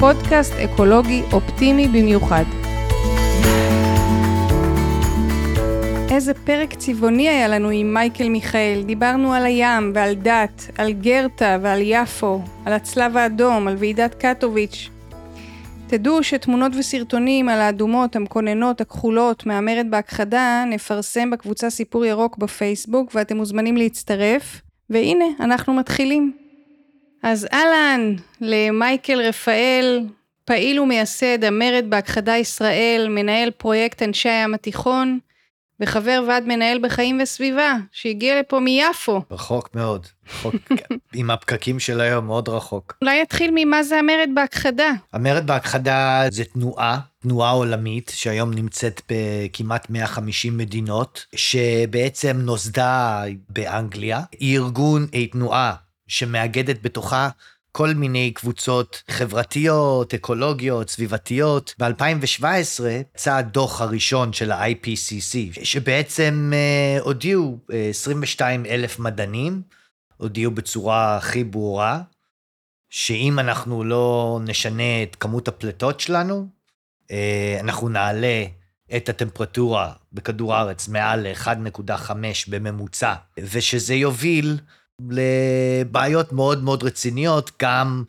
פודקאסט אקולוגי אופטימי במיוחד. איזה פרק צבעוני היה לנו עם מייקל מיכאל. דיברנו על הים ועל דת, על גרטה ועל יפו, על הצלב האדום, על ועידת קטוביץ'. תדעו שתמונות וסרטונים על האדומות, המקוננות, הכחולות, מהמרד בהכחדה, נפרסם בקבוצה סיפור ירוק בפייסבוק, ואתם מוזמנים להצטרף. והנה, אנחנו מתחילים. אז אהלן למייקל רפאל, פעיל ומייסד המרד בהכחדה ישראל, מנהל פרויקט אנשי הים התיכון, וחבר ועד מנהל בחיים וסביבה, שהגיע לפה מיפו. רחוק מאוד, רחוק, עם הפקקים של היום, מאוד רחוק. אולי נתחיל ממה זה המרד בהכחדה. המרד בהכחדה זה תנועה, תנועה עולמית, שהיום נמצאת בכמעט 150 מדינות, שבעצם נוסדה באנגליה. היא ארגון, היא תנועה שמאגדת בתוכה כל מיני קבוצות חברתיות, אקולוגיות, סביבתיות. ב-2017 יצא הדוח הראשון של ה-IPCC, שבעצם אה, הודיעו אה, 22 אלף מדענים, הודיעו בצורה הכי ברורה, שאם אנחנו לא נשנה את כמות הפליטות שלנו, אה, אנחנו נעלה את הטמפרטורה בכדור הארץ מעל ל-1.5 בממוצע, ושזה יוביל לבעיות מאוד מאוד רציניות, גם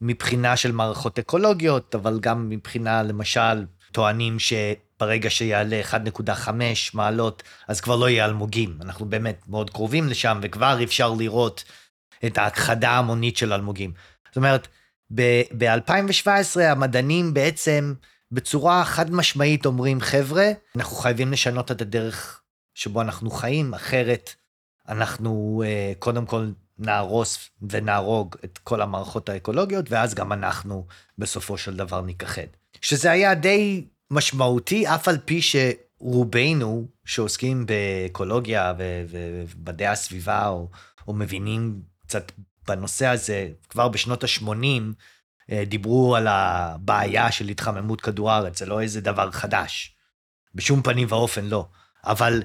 מבחינה של מערכות אקולוגיות, אבל גם מבחינה, למשל, טוענים שברגע שיעלה 1.5 מעלות, אז כבר לא יהיה אלמוגים. אנחנו באמת מאוד קרובים לשם, וכבר אפשר לראות את ההכחדה ההמונית של אלמוגים. זאת אומרת, ב-2017 המדענים בעצם בצורה חד משמעית אומרים, חבר'ה, אנחנו חייבים לשנות את הדרך שבו אנחנו חיים, אחרת אנחנו uh, קודם כל נהרוס ונהרוג את כל המערכות האקולוגיות, ואז גם אנחנו בסופו של דבר ניכחד. שזה היה די משמעותי, אף על פי שרובנו שעוסקים באקולוגיה ובמדעי הסביבה, או, או מבינים קצת בנושא הזה, כבר בשנות ה-80, uh, דיברו על הבעיה של התחממות כדור הארץ, זה לא איזה דבר חדש. בשום פנים ואופן לא. אבל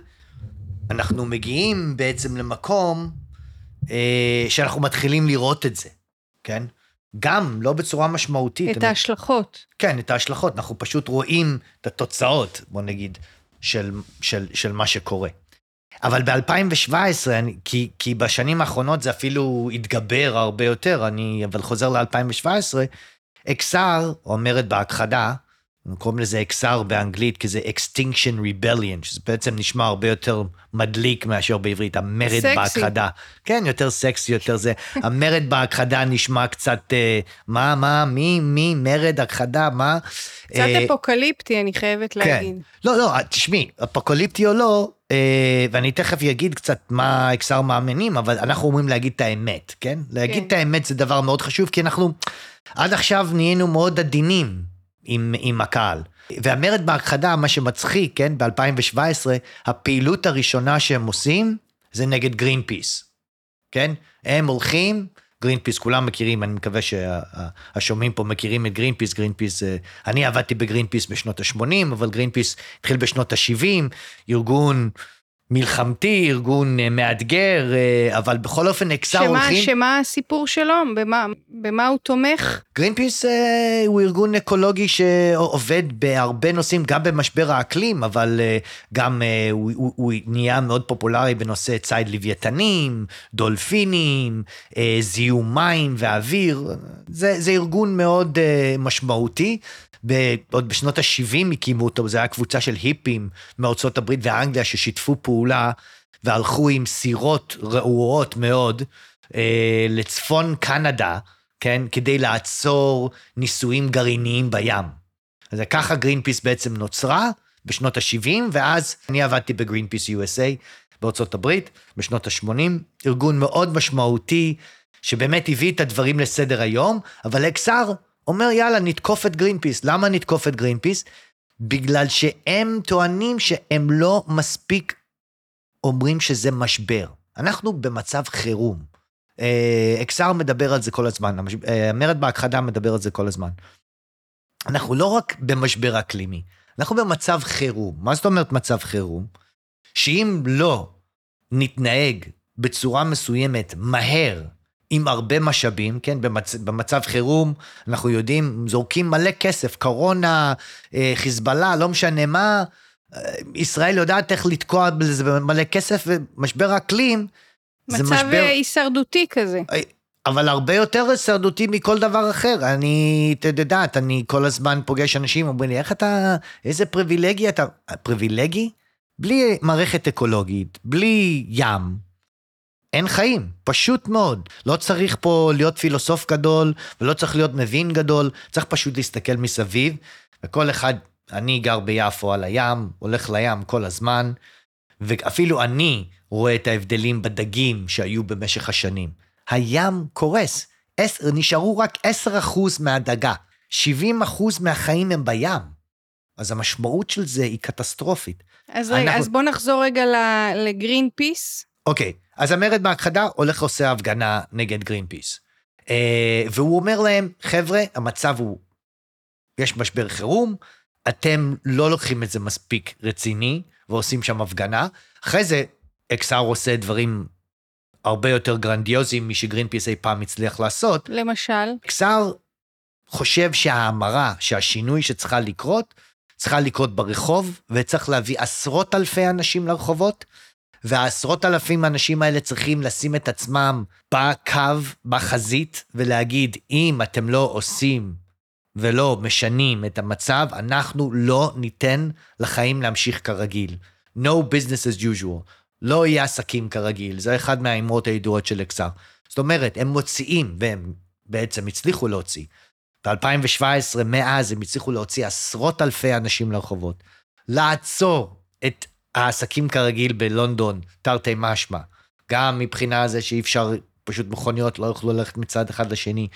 אנחנו מגיעים בעצם למקום אה, שאנחנו מתחילים לראות את זה, כן? גם לא בצורה משמעותית. את ההשלכות. כן, את ההשלכות. אנחנו פשוט רואים את התוצאות, בוא נגיד, של, של, של מה שקורה. אבל ב-2017, כי, כי בשנים האחרונות זה אפילו התגבר הרבה יותר, אני אבל חוזר ל-2017, אקסר, אומרת בהכחדה, קוראים לזה אקסר באנגלית, כי זה Extinction Rebellion, שזה בעצם נשמע הרבה יותר מדליק מאשר בעברית, המרד סקסי. בהכחדה. כן, יותר סקסי, יותר זה. המרד בהכחדה נשמע קצת, אה, מה, מה, מי, מי, מרד, הכחדה, מה? קצת אה, אפוקליפטי, אני חייבת כן. להגיד. לא, לא, תשמעי, אפוקליפטי או לא, אה, ואני תכף אגיד קצת מה אקסר מאמינים, אבל אנחנו אומרים להגיד את האמת, כן? להגיד כן. את האמת זה דבר מאוד חשוב, כי אנחנו עד עכשיו נהיינו מאוד עדינים. עם, עם הקהל. והמרד בהכחדה, מה שמצחיק, כן, ב-2017, הפעילות הראשונה שהם עושים זה נגד גרין פיס, כן? הם הולכים, גרין פיס, כולם מכירים, אני מקווה שהשומעים פה מכירים את גרין פיס, גרין פיס, אני עבדתי בגרין פיס בשנות ה-80, אבל גרין פיס התחיל בשנות ה-70, ארגון מלחמתי, ארגון אה, מאתגר, אה, אבל בכל אופן XR שמה, הולכים... שמה הסיפור שלו? במה, במה הוא תומך? גרינפיס אה, הוא ארגון אקולוגי שעובד בהרבה נושאים, גם במשבר האקלים, אבל אה, גם אה, הוא, הוא, הוא נהיה מאוד פופולרי בנושא ציד לוויתנים, דולפינים, אה, זיהום מים ואוויר. זה, זה ארגון מאוד אה, משמעותי. עוד בשנות ה-70 הקימו אותו, זו הייתה קבוצה של היפים מארצות הברית ואנגליה ששיתפו פעולה והלכו עם סירות רעועות מאוד אה, לצפון קנדה, כן, כדי לעצור ניסויים גרעיניים בים. אז ככה גרינפיס בעצם נוצרה בשנות ה-70, ואז אני עבדתי בגרינפיס USA בארצות הברית בשנות ה-80, ארגון מאוד משמעותי, שבאמת הביא את הדברים לסדר היום, אבל XR אומר יאללה נתקוף את גרינפיס. למה נתקוף את גרינפיס? בגלל שהם טוענים שהם לא מספיק אומרים שזה משבר. אנחנו במצב חירום. אה, XR מדבר על זה כל הזמן, אה, המרד בהכחדה מדבר על זה כל הזמן. אנחנו לא רק במשבר אקלימי, אנחנו במצב חירום. מה זאת אומרת מצב חירום? שאם לא נתנהג בצורה מסוימת מהר, עם הרבה משאבים, כן, במצ... במצב חירום, אנחנו יודעים, זורקים מלא כסף, קורונה, אה, חיזבאללה, לא משנה מה, אה, ישראל יודעת איך לתקוע בזה מלא כסף, ומשבר האקלים, זה משבר... מצב אה, הישרדותי כזה. אבל הרבה יותר הישרדותי מכל דבר אחר. אני, את יודעת, אני כל הזמן פוגש אנשים, אומרים לי, איך אתה, איזה פריבילגי אתה, פריבילגי? בלי מערכת אקולוגית, בלי ים, אין חיים, פשוט מאוד. לא צריך פה להיות פילוסוף גדול, ולא צריך להיות מבין גדול, צריך פשוט להסתכל מסביב, וכל אחד, אני גר ביפו על הים, הולך לים כל הזמן, ואפילו אני רואה את ההבדלים בדגים שהיו במשך השנים. הים קורס, נשארו רק 10% מהדגה, 70% מהחיים הם בים. אז המשמעות של זה היא קטסטרופית. אז רגע, אנחנו... אז בוא נחזור רגע לגרין פיס. אוקיי, אז המרד בהכחדה הולך לעושה הפגנה נגד גרין פיס. אה, והוא אומר להם, חבר'ה, המצב הוא, יש משבר חירום, אתם לא לוקחים את זה מספיק רציני, ועושים שם הפגנה. אחרי זה, XR עושה דברים הרבה יותר גרנדיוזיים משגרין פיס אי פעם הצליח לעשות. למשל? XR חושב שההמרה, שהשינוי שצריכה לקרות, צריכה לקרות ברחוב, וצריך להביא עשרות אלפי אנשים לרחובות, והעשרות אלפים האנשים האלה צריכים לשים את עצמם בקו, בחזית, ולהגיד, אם אתם לא עושים ולא משנים את המצב, אנחנו לא ניתן לחיים להמשיך כרגיל. No business as usual. לא יהיה עסקים כרגיל, זה אחד מהאמרות הידועות של אקסר. זאת אומרת, הם מוציאים, והם בעצם הצליחו להוציא. ב-2017, מאז הם הצליחו להוציא עשרות אלפי אנשים לרחובות. לעצור את העסקים כרגיל בלונדון, תרתי משמע. גם מבחינה זה שאי אפשר, פשוט מכוניות לא יוכלו ללכת מצד אחד לשני.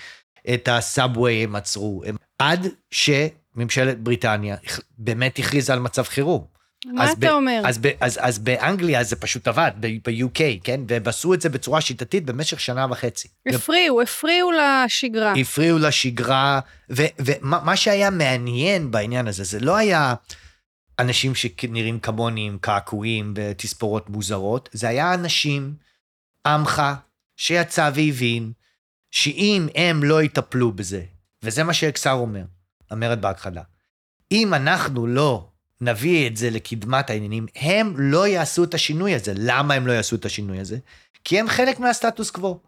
את הסאבווי הם עצרו. הם, עד שממשלת בריטניה באמת הכריזה על מצב חירום. מה אתה ב, אומר? אז, ב, אז, אז באנגליה זה פשוט עבד, ב-UK, כן? והם עשו את זה בצורה שיטתית במשך שנה וחצי. הפריעו, הפריעו לשגרה. הפריעו לשגרה, ומה שהיה מעניין בעניין הזה, זה לא היה אנשים שנראים כמוני עם קעקועים ותספורות מוזרות, זה היה אנשים, עמך, שיצא והבין, שאם הם לא יטפלו בזה, וזה מה שאקסר אומר, המרד בהכחדה, אם אנחנו לא נביא את זה לקדמת העניינים, הם לא יעשו את השינוי הזה. למה הם לא יעשו את השינוי הזה? כי הם חלק מהסטטוס קוו.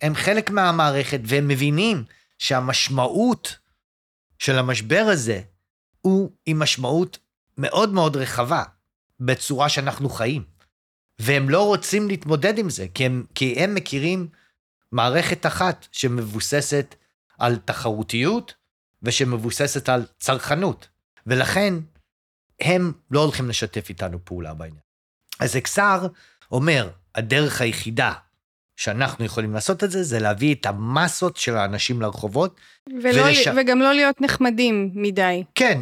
הם חלק מהמערכת, והם מבינים שהמשמעות של המשבר הזה הוא עם משמעות מאוד מאוד רחבה בצורה שאנחנו חיים. והם לא רוצים להתמודד עם זה, כי הם, כי הם מכירים מערכת אחת שמבוססת על תחרותיות ושמבוססת על צרכנות. ולכן הם לא הולכים לשתף איתנו פעולה בעניין. אז אקסר אומר, הדרך היחידה שאנחנו יכולים לעשות את זה, זה להביא את המסות של האנשים לרחובות. ולא, ולש... וגם לא להיות נחמדים מדי. כן,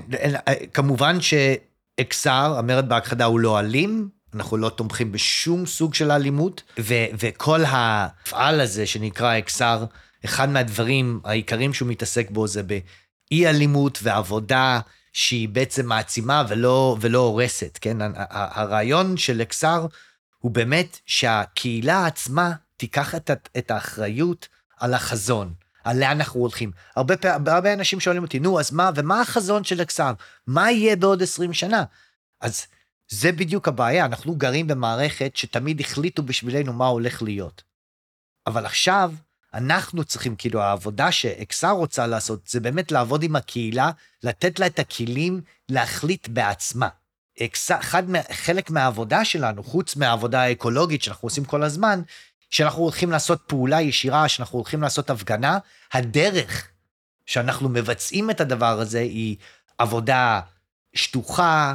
כמובן שאקסר, המרד בהכחדה הוא לא אלים, אנחנו לא תומכים בשום סוג של אלימות, ו- וכל המפעל הזה שנקרא אקסר, אחד מהדברים העיקריים שהוא מתעסק בו זה באי אלימות ועבודה שהיא בעצם מעצימה ולא, ולא הורסת, כן? הרעיון של אקסר הוא באמת שהקהילה עצמה תיקח את, את האחריות על החזון, על לאן אנחנו הולכים. הרבה, הרבה אנשים שואלים אותי, נו, אז מה, ומה החזון של אקסר? מה יהיה בעוד 20 שנה? אז זה בדיוק הבעיה, אנחנו גרים במערכת שתמיד החליטו בשבילנו מה הולך להיות. אבל עכשיו, אנחנו צריכים, כאילו, העבודה שאקסר רוצה לעשות, זה באמת לעבוד עם הקהילה, לתת לה את הכלים להחליט בעצמה. אקסר, אחד, חלק מהעבודה שלנו, חוץ מהעבודה האקולוגית שאנחנו עושים כל הזמן, שאנחנו הולכים לעשות פעולה ישירה, שאנחנו הולכים לעשות הפגנה, הדרך שאנחנו מבצעים את הדבר הזה היא עבודה שטוחה,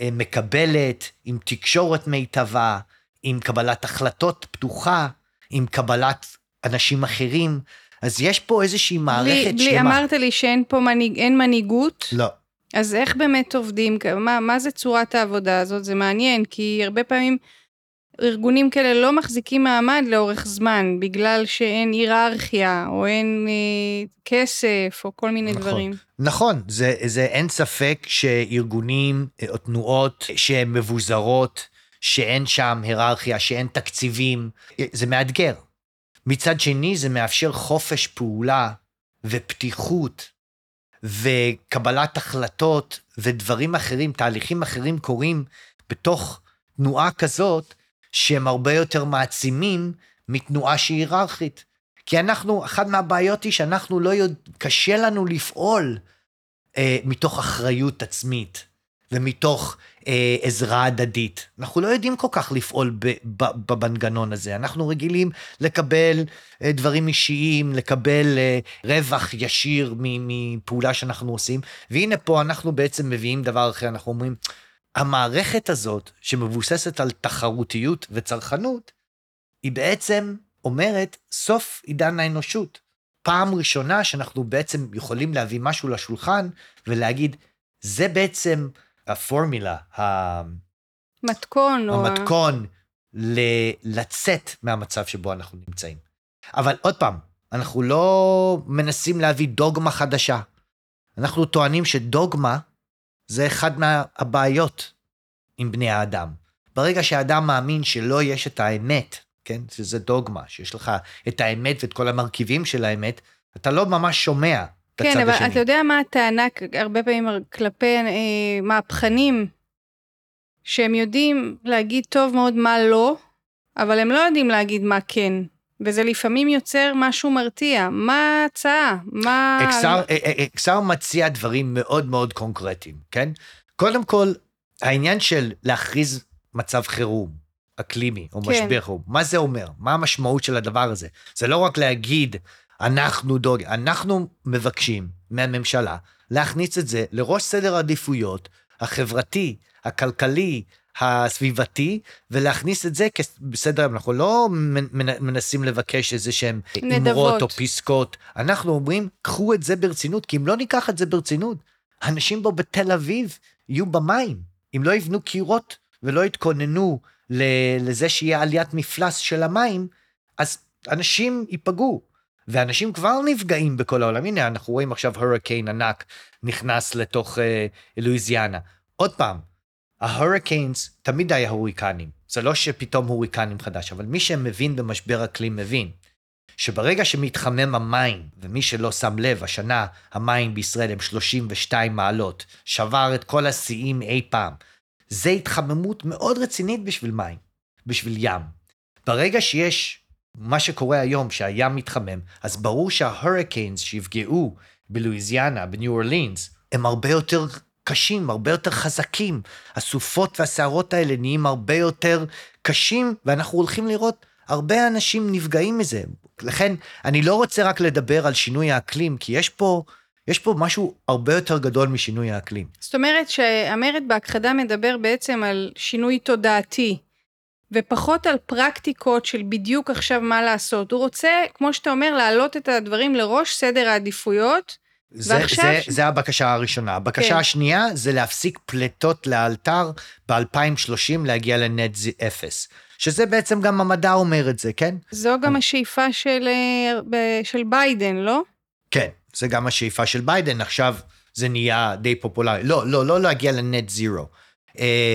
אה, מקבלת, עם תקשורת מיטבה, עם קבלת החלטות פתוחה, עם קבלת אנשים אחרים. אז יש פה איזושהי מערכת בלי, שלמה. בלי, אמרת לי שאין פה מנהיג, אין מנהיגות, לא. אז איך באמת עובדים? מה, מה זה צורת העבודה הזאת? זה מעניין, כי הרבה פעמים ארגונים כאלה לא מחזיקים מעמד לאורך זמן, בגלל שאין היררכיה, או אין אה, כסף, או כל מיני נכון. דברים. נכון, זה, זה אין ספק שארגונים אה, או תנועות שהן מבוזרות, שאין שם היררכיה, שאין תקציבים, אה, זה מאתגר. מצד שני, זה מאפשר חופש פעולה ופתיחות וקבלת החלטות ודברים אחרים, תהליכים אחרים קורים בתוך תנועה כזאת, שהם הרבה יותר מעצימים מתנועה שהיא היררכית. כי אנחנו, אחת מהבעיות היא שאנחנו לא יודע, קשה לנו לפעול אה, מתוך אחריות עצמית ומתוך אה, עזרה הדדית. אנחנו לא יודעים כל כך לפעול במנגנון הזה. אנחנו רגילים לקבל אה, דברים אישיים, לקבל אה, רווח ישיר מפעולה שאנחנו עושים, והנה פה אנחנו בעצם מביאים דבר אחר, אנחנו אומרים, המערכת הזאת, שמבוססת על תחרותיות וצרכנות, היא בעצם אומרת, סוף עידן האנושות. פעם ראשונה שאנחנו בעצם יכולים להביא משהו לשולחן ולהגיד, זה בעצם הפורמילה, מתכון, או... המתכון ל- לצאת מהמצב שבו אנחנו נמצאים. אבל עוד פעם, אנחנו לא מנסים להביא דוגמה חדשה. אנחנו טוענים שדוגמה זה אחד מהבעיות עם בני האדם. ברגע שהאדם מאמין שלא יש את האמת, כן, שזה דוגמה, שיש לך את האמת ואת כל המרכיבים של האמת, אתה לא ממש שומע את כן, הצד אבל השני. אתה יודע מה הטענה הרבה פעמים כלפי אה, מהפכנים, שהם יודעים להגיד טוב מאוד מה לא, אבל הם לא יודעים להגיד מה כן. וזה לפעמים יוצר משהו מרתיע. מה ההצעה? מה... XR, אה, אה, XR מציע דברים מאוד מאוד קונקרטיים, כן? קודם כל, העניין של להכריז מצב חירום, אקלימי, או כן. משבר חירום, מה זה אומר? מה המשמעות של הדבר הזה? זה לא רק להגיד, אנחנו דוג... אנחנו מבקשים מהממשלה להכניס את זה לראש סדר העדיפויות החברתי, הכלכלי, הסביבתי, ולהכניס את זה בסדר, אנחנו לא מנ- מנ- מנסים לבקש איזה שהם. אמרות או פסקות, אנחנו אומרים, קחו את זה ברצינות, כי אם לא ניקח את זה ברצינות, אנשים פה בתל אביב יהיו במים. אם לא יבנו קירות ולא יתכוננו לזה שיהיה עליית מפלס של המים, אז אנשים ייפגעו. ואנשים כבר נפגעים בכל העולם. הנה, אנחנו רואים עכשיו הורקיין ענק נכנס לתוך אה, לואיזיאנה. עוד פעם, ההורקיינס תמיד היה הוריקנים. זה לא שפתאום הוריקנים חדש, אבל מי שמבין במשבר אקלים מבין שברגע שמתחמם המים, ומי שלא שם לב, השנה המים בישראל הם 32 מעלות, שבר את כל השיאים אי פעם. זה התחממות מאוד רצינית בשביל מים, בשביל ים. ברגע שיש מה שקורה היום, שהים מתחמם, אז ברור שההורקיינס שיפגעו בלואיזיאנה, בניו אורלינס, הם הרבה יותר קשים, הרבה יותר חזקים. הסופות והסערות האלה נהיים הרבה יותר קשים, ואנחנו הולכים לראות הרבה אנשים נפגעים מזה. לכן, אני לא רוצה רק לדבר על שינוי האקלים, כי יש פה, יש פה משהו הרבה יותר גדול משינוי האקלים. זאת אומרת שהמרד בהכחדה מדבר בעצם על שינוי תודעתי, ופחות על פרקטיקות של בדיוק עכשיו מה לעשות. הוא רוצה, כמו שאתה אומר, להעלות את הדברים לראש סדר העדיפויות. זה, זה, ש- זה הבקשה הראשונה. הבקשה כן. השנייה זה להפסיק פליטות לאלתר ב-2030 להגיע לנט אפס. שזה בעצם גם המדע אומר את זה, כן? זו גם השאיפה של, אה, של ביידן, לא? כן, זה גם השאיפה של ביידן, עכשיו זה נהיה די פופולרי. לא, לא, לא להגיע ל net zero.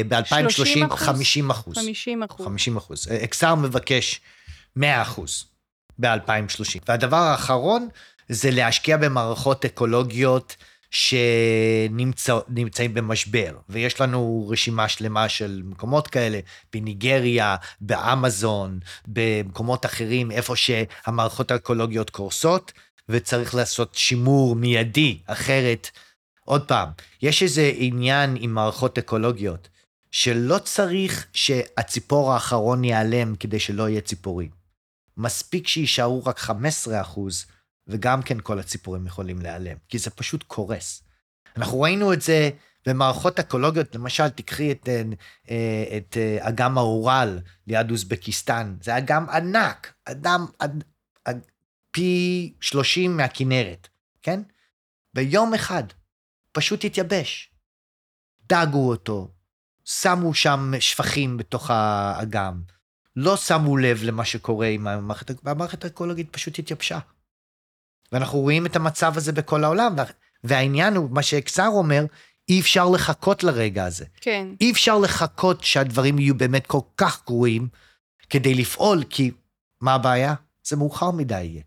ב-2030, 30 אחוז? 50 אחוז. 50 אחוז. 50 אחוז. XR מבקש 100 אחוז ב-2030. והדבר האחרון זה להשקיע במערכות אקולוגיות שנמצאים במשבר. ויש לנו רשימה שלמה של מקומות כאלה, בניגריה, באמזון, במקומות אחרים, איפה שהמערכות האקולוגיות קורסות, וצריך לעשות שימור מיידי, אחרת, עוד פעם, יש איזה עניין עם מערכות אקולוגיות, שלא צריך שהציפור האחרון ייעלם כדי שלא יהיה ציפורים. מספיק שיישארו רק 15 אחוז, וגם כן כל הציפורים יכולים להיעלם, כי זה פשוט קורס. אנחנו ראינו את זה במערכות אקולוגיות, למשל, תקחי את, אה, את אה, אגם האורל ליד אוזבקיסטן, זה אגם ענק, אדם, אד, אד, פי 30 מהכנרת, כן? ביום אחד פשוט התייבש. דאגו אותו, שמו שם שפכים בתוך האגם, לא שמו לב למה שקורה עם המערכת, והמערכת האקולוגית פשוט התייבשה. ואנחנו רואים את המצב הזה בכל העולם, והעניין הוא, מה שאקסר אומר, אי אפשר לחכות לרגע הזה. כן. אי אפשר לחכות שהדברים יהיו באמת כל כך גרועים כדי לפעול, כי מה הבעיה? זה מאוחר מדי יהיה.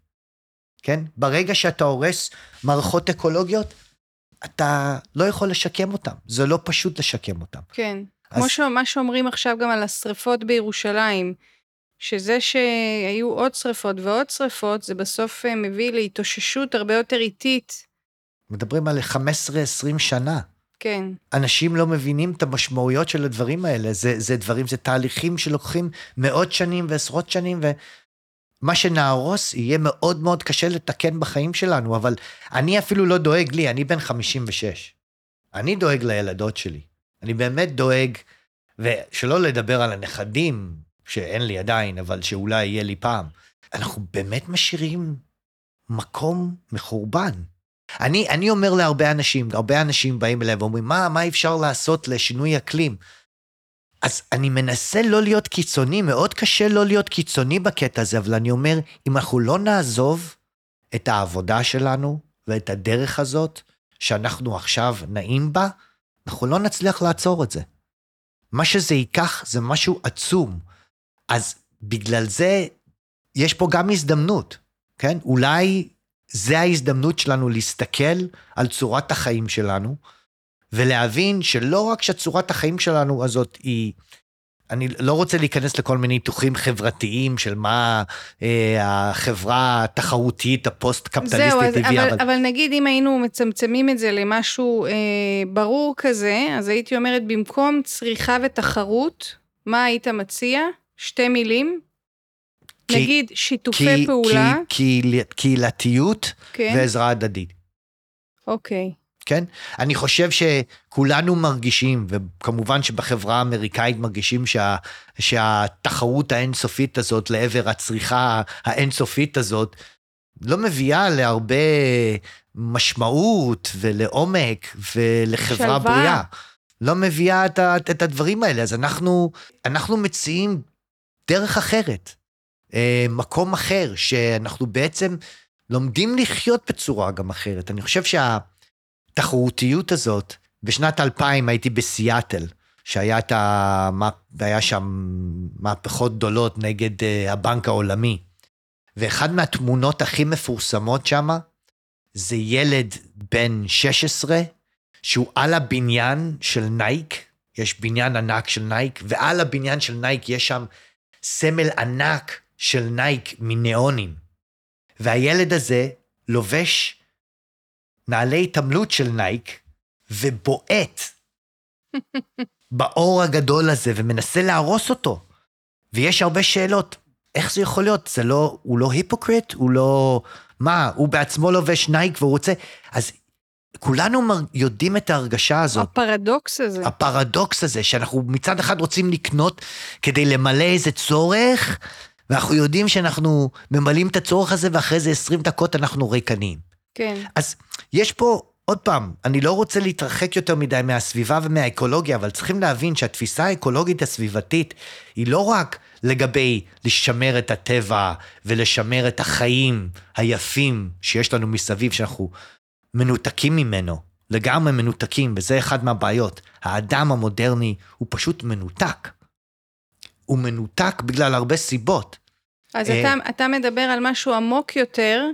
כן? ברגע שאתה הורס מערכות אקולוגיות, אתה לא יכול לשקם אותם. זה לא פשוט לשקם אותם. כן. אז... כמו שמה שאומרים עכשיו גם על השריפות בירושלים, שזה שהיו עוד שריפות ועוד שריפות, זה בסוף אה, מביא להתאוששות הרבה יותר איטית. מדברים על 15-20 שנה. כן. אנשים לא מבינים את המשמעויות של הדברים האלה. זה, זה דברים, זה תהליכים שלוקחים מאות שנים ועשרות שנים, ומה שנהרוס יהיה מאוד מאוד קשה לתקן בחיים שלנו, אבל אני אפילו לא דואג לי, אני בן 56. אני דואג לילדות שלי. אני באמת דואג, ושלא לדבר על הנכדים, שאין לי עדיין, אבל שאולי יהיה לי פעם. אנחנו באמת משאירים מקום מחורבן. אני, אני אומר להרבה אנשים, הרבה אנשים באים אליי ואומרים, מה, מה אפשר לעשות לשינוי אקלים? אז אני מנסה לא להיות קיצוני, מאוד קשה לא להיות קיצוני בקטע הזה, אבל אני אומר, אם אנחנו לא נעזוב את העבודה שלנו ואת הדרך הזאת, שאנחנו עכשיו נעים בה, אנחנו לא נצליח לעצור את זה. מה שזה ייקח זה משהו עצום. אז בגלל זה יש פה גם הזדמנות, כן? אולי זה ההזדמנות שלנו להסתכל על צורת החיים שלנו, ולהבין שלא רק שצורת החיים שלנו הזאת היא... אני לא רוצה להיכנס לכל מיני ניתוחים חברתיים של מה אה, החברה התחרותית הפוסט-קפיטליסטית הביאה. אבל, אבל... אבל נגיד אם היינו מצמצמים את זה למשהו אה, ברור כזה, אז הייתי אומרת במקום צריכה ותחרות, מה היית מציע? שתי מילים? כי, נגיד שיתופי כי, פעולה. כי, כי, קהילתיות כן. ועזרה הדדית. אוקיי. כן? אני חושב שכולנו מרגישים, וכמובן שבחברה האמריקאית מרגישים שה, שהתחרות האינסופית הזאת לעבר הצריכה האינסופית הזאת, לא מביאה להרבה משמעות ולעומק ולחברה שלווה. בריאה. לא מביאה את, את הדברים האלה. אז אנחנו, אנחנו מציעים דרך אחרת. אה, מקום אחר, שאנחנו בעצם לומדים לחיות בצורה גם אחרת. אני חושב שהתחרותיות הזאת, בשנת 2000 הייתי בסיאטל, שהיה את ה... היה שם מהפכות גדולות נגד uh, הבנק העולמי. ואחד מהתמונות הכי מפורסמות שם, זה ילד בן 16, שהוא על הבניין של נייק, יש בניין ענק של נייק, ועל הבניין של נייק יש שם סמל ענק של נייק מניאונים. והילד הזה לובש נעלי התעמלות של נייק ובועט באור הגדול הזה ומנסה להרוס אותו. ויש הרבה שאלות, איך זה יכול להיות? זה לא, הוא לא היפוקריט? הוא לא... מה, הוא בעצמו לובש נייק והוא רוצה... אז כולנו יודעים את ההרגשה הזאת. הפרדוקס הזה. הפרדוקס הזה, שאנחנו מצד אחד רוצים לקנות כדי למלא איזה צורך, ואנחנו יודעים שאנחנו ממלאים את הצורך הזה, ואחרי זה 20 דקות אנחנו ריקנים. כן. אז יש פה, עוד פעם, אני לא רוצה להתרחק יותר מדי מהסביבה ומהאקולוגיה, אבל צריכים להבין שהתפיסה האקולוגית הסביבתית היא לא רק לגבי לשמר את הטבע ולשמר את החיים היפים שיש לנו מסביב, שאנחנו מנותקים ממנו, לגמרי מנותקים, וזה אחד מהבעיות. האדם המודרני הוא פשוט מנותק. הוא מנותק בגלל הרבה סיבות. אז אתה, אה, אתה מדבר על משהו עמוק יותר,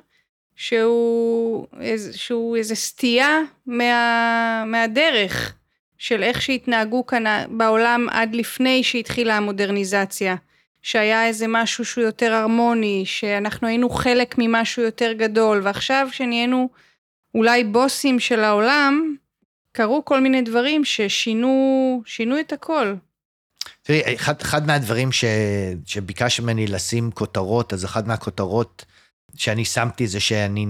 שהוא, שהוא איזה סטייה מה, מהדרך של איך שהתנהגו כאן בעולם עד לפני שהתחילה המודרניזציה. שהיה איזה משהו שהוא יותר הרמוני, שאנחנו היינו חלק ממשהו יותר גדול, ועכשיו שנהיינו אולי בוסים של העולם, קרו כל מיני דברים ששינו את הכל. תראי, אחד, אחד מהדברים ש, שביקש ממני לשים כותרות, אז אחת מהכותרות שאני שמתי זה שאני,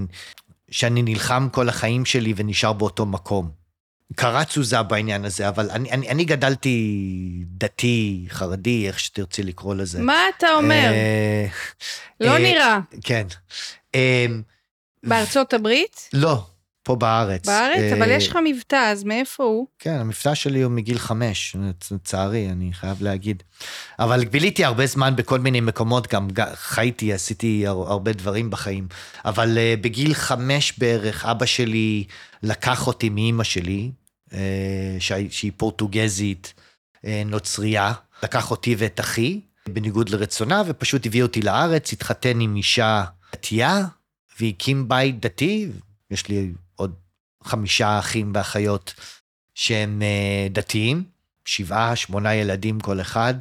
שאני נלחם כל החיים שלי ונשאר באותו מקום. קרה תזוזה בעניין הזה, אבל אני, אני, אני גדלתי דתי, חרדי, איך שתרצי לקרוא לזה. מה אתה אומר? אה, לא אה, נראה. כן. אמ, בארצות הברית? לא, פה בארץ. בארץ? אבל אה, יש לך מבטא, אז מאיפה הוא? כן, המבטא שלי הוא מגיל חמש, לצערי, אני חייב להגיד. אבל ביליתי הרבה זמן בכל מיני מקומות, גם חייתי, עשיתי הר- הרבה דברים בחיים. אבל uh, בגיל חמש בערך, אבא שלי לקח אותי מאימא שלי, uh, שהיא, פורטוגזית, נוצרייה, לקח אותי ואת אחי, בניגוד לרצונה, ופשוט הביא אותי לארץ, התחתן עם אישה דתייה, והקים בית דתי. יש לי חמישה אחים ואחיות שהם אה, דתיים, שבעה, שמונה ילדים כל אחד.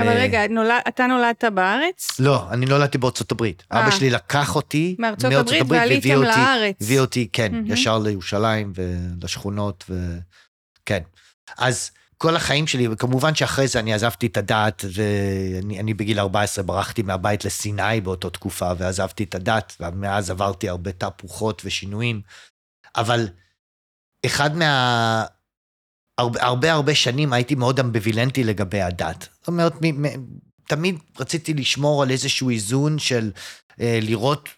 אבל אה, רגע, נולד, אתה נולדת בארץ? לא, אני נולדתי בארצות הברית. אה. אבא שלי לקח אותי מארצות הברית ועליתם והביא אותי, לארץ. הביא אותי, כן, מהמם. ישר לירושלים ולשכונות, וכן. אז כל החיים שלי, וכמובן שאחרי זה אני עזבתי את הדת, ואני אני בגיל 14 ברחתי מהבית לסיני באותה תקופה, ועזבתי את הדת, ומאז עברתי הרבה תהפוכות ושינויים. אבל אחד מה... הרבה הרבה, הרבה שנים הייתי מאוד אמביווילנטי לגבי הדת. זאת אומרת, מ, מ, תמיד רציתי לשמור על איזשהו איזון של אה, לראות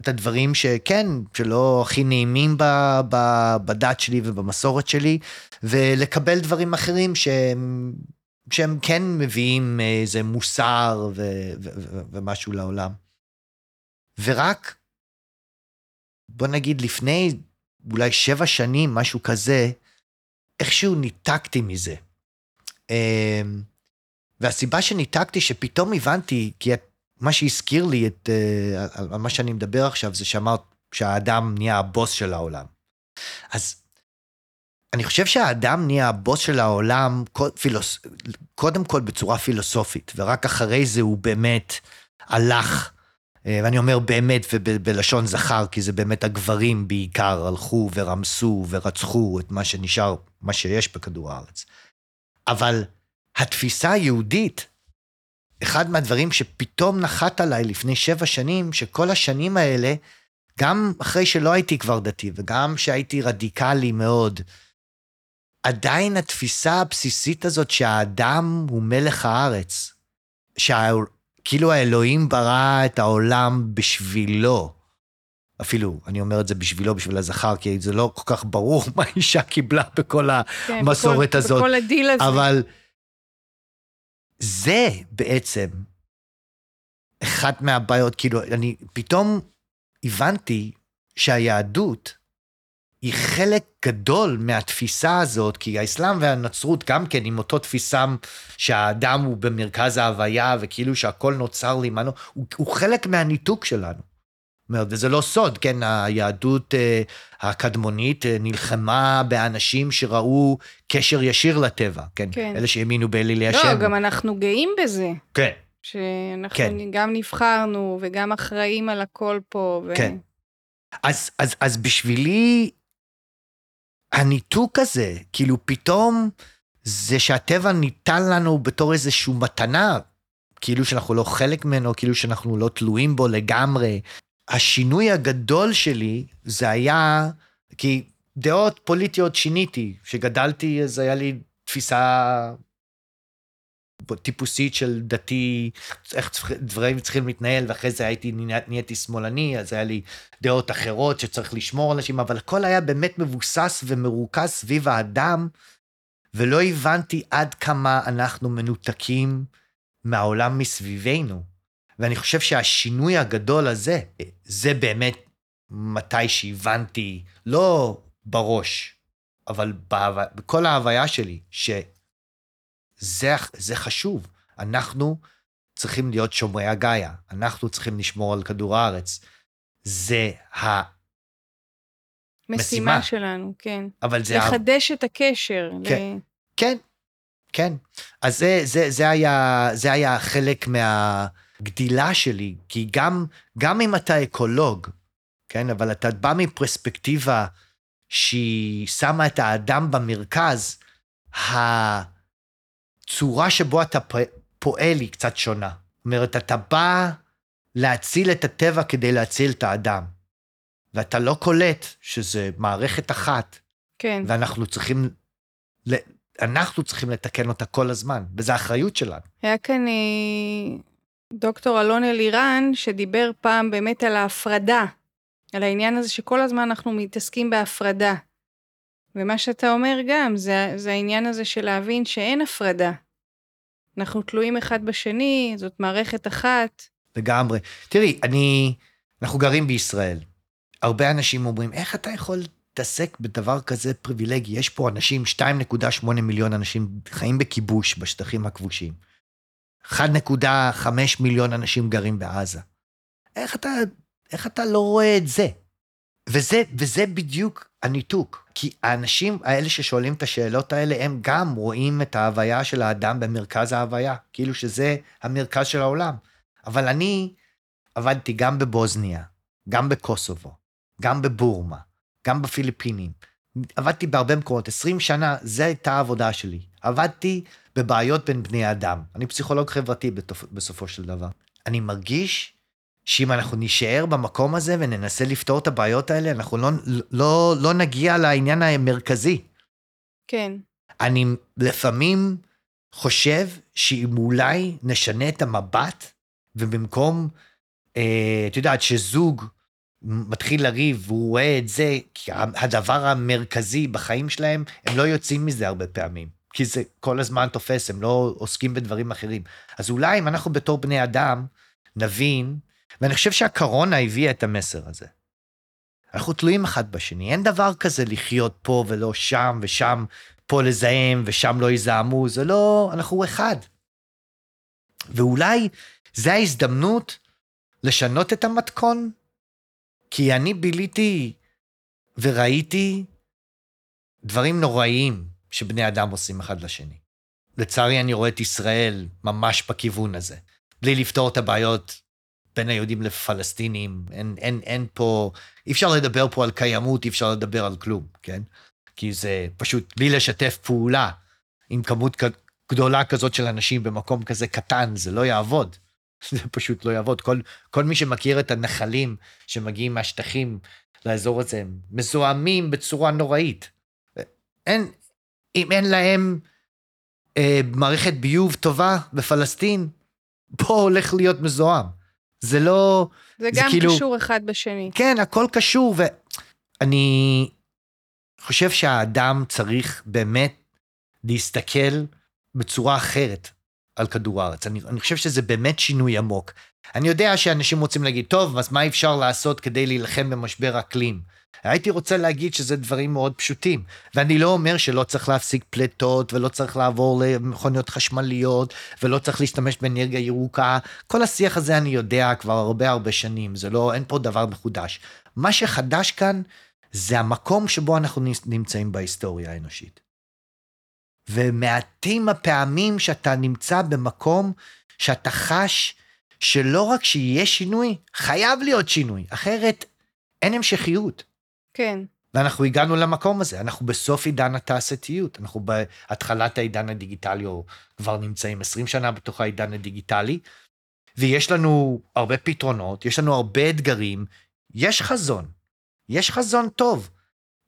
את הדברים שכן, שלא הכי נעימים ב, ב, בדת שלי ובמסורת שלי, ולקבל דברים אחרים שהם, שהם כן מביאים איזה מוסר ו, ו, ו, ומשהו לעולם. ורק, בוא נגיד, לפני אולי שבע שנים, משהו כזה, איכשהו ניתקתי מזה. אמ, והסיבה שניתקתי, שפתאום הבנתי, כי מה שהזכיר לי את, אה, על, מה שאני מדבר עכשיו, זה שאמרת שהאדם נהיה הבוס של העולם. אז אני חושב שהאדם נהיה הבוס של העולם, קודם כל בצורה פילוסופית, ורק אחרי זה הוא באמת הלך, ואני אומר באמת ובלשון זכר, כי זה באמת הגברים בעיקר הלכו ורמסו ורצחו את מה שנשאר, מה שיש בכדור הארץ. אבל התפיסה היהודית, אחד מהדברים שפתאום נחת עליי לפני שבע שנים, שכל השנים האלה, גם אחרי שלא הייתי כבר דתי, וגם שהייתי רדיקלי מאוד, עדיין התפיסה הבסיסית הזאת שהאדם הוא מלך הארץ, שכאילו האלוהים ברא את העולם בשבילו, אפילו, אני אומר את זה בשבילו, בשביל הזכר, כי זה לא כל כך ברור מה אישה קיבלה בכל כן, המסורת בכל, הזאת. בכל הדיל הזה. אבל זה בעצם אחת מהבעיות, כאילו, אני פתאום הבנתי שהיהדות היא חלק גדול מהתפיסה הזאת, כי האסלאם והנצרות גם כן עם אותו תפיסה שהאדם הוא במרכז ההוויה וכאילו שהכל נוצר לעימנו, הוא, הוא חלק מהניתוק שלנו. אומרת, וזה לא סוד, כן, היהדות אה, הקדמונית אה, נלחמה באנשים שראו קשר ישיר לטבע, כן, כן. אלה שהאמינו באלילי לא, השם. גם אנחנו גאים בזה. כן, שאנחנו כן. גם נבחרנו וגם אחראים על הכל פה. ו... כן. אז, אז, אז בשבילי, הניתוק הזה, כאילו פתאום זה שהטבע ניתן לנו בתור איזושהי מתנה, כאילו שאנחנו לא חלק ממנו, כאילו שאנחנו לא תלויים בו לגמרי. השינוי הגדול שלי זה היה, כי דעות פוליטיות שיניתי, כשגדלתי אז היה לי תפיסה טיפוסית של דתי, איך דברים צריכים להתנהל, ואחרי זה הייתי, נה- נהייתי שמאלני, אז היה לי דעות אחרות שצריך לשמור על אנשים, אבל הכל היה באמת מבוסס ומרוכז סביב האדם, ולא הבנתי עד כמה אנחנו מנותקים מהעולם מסביבנו. ואני חושב שהשינוי הגדול הזה, זה באמת מתי שהבנתי, לא בראש, אבל. בכל ההוויה שלי, שזה זה חשוב. אנחנו צריכים להיות שומרי הגאיה, אנחנו צריכים לשמור על כדור הארץ. זה ה... משימה משימה. שלנו, כן. אבל זה... ה- לחדש את הקשר. כן. ל... כן, כן. אז זה, זה, זה, היה, זה היה חלק מהגדילה שלי, כי גם, גם אם אתה אקולוג, כן, אבל אתה בא מפרספקטיבה שהיא שמה את האדם במרכז, הצורה שבו אתה פועל היא קצת שונה. זאת אומרת, אתה בא להציל את הטבע כדי להציל את האדם, ואתה לא קולט שזה מערכת אחת, כן. ואנחנו צריכים, אנחנו צריכים לתקן אותה כל הזמן, וזו האחריות שלנו. היה כאן אה, דוקטור אלון אלירן, שדיבר פעם באמת על ההפרדה, על העניין הזה שכל הזמן אנחנו מתעסקים בהפרדה. ומה שאתה אומר גם, זה, זה העניין הזה של להבין שאין הפרדה. אנחנו תלויים אחד בשני, זאת מערכת אחת. לגמרי. תראי, אני, אנחנו גרים בישראל. הרבה אנשים אומרים, איך אתה יכול להתעסק בדבר כזה פריבילגי? יש פה אנשים, 2.8 מיליון אנשים חיים בכיבוש בשטחים הכבושים. 1.5 מיליון אנשים גרים בעזה. איך אתה, איך אתה לא רואה את זה? וזה, וזה בדיוק הניתוק. כי האנשים האלה ששואלים את השאלות האלה, הם גם רואים את ההוויה של האדם במרכז ההוויה, כאילו שזה המרכז של העולם. אבל אני עבדתי גם בבוזניה, גם בקוסובו, גם בבורמה, גם בפיליפינים. עבדתי בהרבה מקומות, 20 שנה, זו הייתה העבודה שלי. עבדתי בבעיות בין בני אדם. אני פסיכולוג חברתי בסופו של דבר. אני מרגיש שאם אנחנו נישאר במקום הזה וננסה לפתור את הבעיות האלה, אנחנו לא, לא, לא נגיע לעניין המרכזי. כן. אני לפעמים חושב שאם אולי נשנה את המבט, ובמקום, אה, את יודעת, שזוג מתחיל לריב והוא רואה את זה כהדבר המרכזי בחיים שלהם, הם לא יוצאים מזה הרבה פעמים. כי זה כל הזמן תופס, הם לא עוסקים בדברים אחרים. אז אולי אם אנחנו בתור בני אדם נבין, ואני חושב שהקורונה הביאה את המסר הזה. אנחנו תלויים אחד בשני, אין דבר כזה לחיות פה ולא שם, ושם פה לזהם ושם לא יזהמו, זה לא, אנחנו אחד. ואולי זו ההזדמנות לשנות את המתכון, כי אני ביליתי וראיתי דברים נוראיים שבני אדם עושים אחד לשני. לצערי אני רואה את ישראל ממש בכיוון הזה. בלי לפתור את הבעיות בין היהודים לפלסטינים, אין, אין, אין פה, אי אפשר לדבר פה על קיימות, אי אפשר לדבר על כלום, כן? כי זה פשוט בלי לשתף פעולה עם כמות גדולה כזאת של אנשים במקום כזה קטן, זה לא יעבוד. זה פשוט לא יעבוד. כל, כל מי שמכיר את הנחלים שמגיעים מהשטחים לאזור הזה, הם מזוהמים בצורה נוראית. אין, אם אין להם אה, מערכת ביוב טובה בפלסטין, פה הולך להיות מזוהם. זה לא... זה, זה גם כאילו, קשור אחד בשני. כן, הכל קשור, ואני חושב שהאדם צריך באמת להסתכל בצורה אחרת על כדור הארץ. אני, אני חושב שזה באמת שינוי עמוק. אני יודע שאנשים רוצים להגיד, טוב, אז מה אפשר לעשות כדי להילחם במשבר אקלים? הייתי רוצה להגיד שזה דברים מאוד פשוטים, ואני לא אומר שלא צריך להפסיק פליטות, ולא צריך לעבור למכוניות חשמליות, ולא צריך להשתמש באנרגיה ירוקה. כל השיח הזה אני יודע כבר הרבה הרבה שנים, זה לא, אין פה דבר מחודש. מה שחדש כאן זה המקום שבו אנחנו נמצאים בהיסטוריה האנושית. ומעטים הפעמים שאתה נמצא במקום שאתה חש שלא רק שיהיה שינוי, חייב להיות שינוי, אחרת אין המשכיות. כן. ואנחנו הגענו למקום הזה, אנחנו בסוף עידן התעשייתיות, אנחנו בהתחלת העידן הדיגיטלי, או כבר נמצאים 20 שנה בתוך העידן הדיגיטלי, ויש לנו הרבה פתרונות, יש לנו הרבה אתגרים, יש חזון, יש חזון טוב.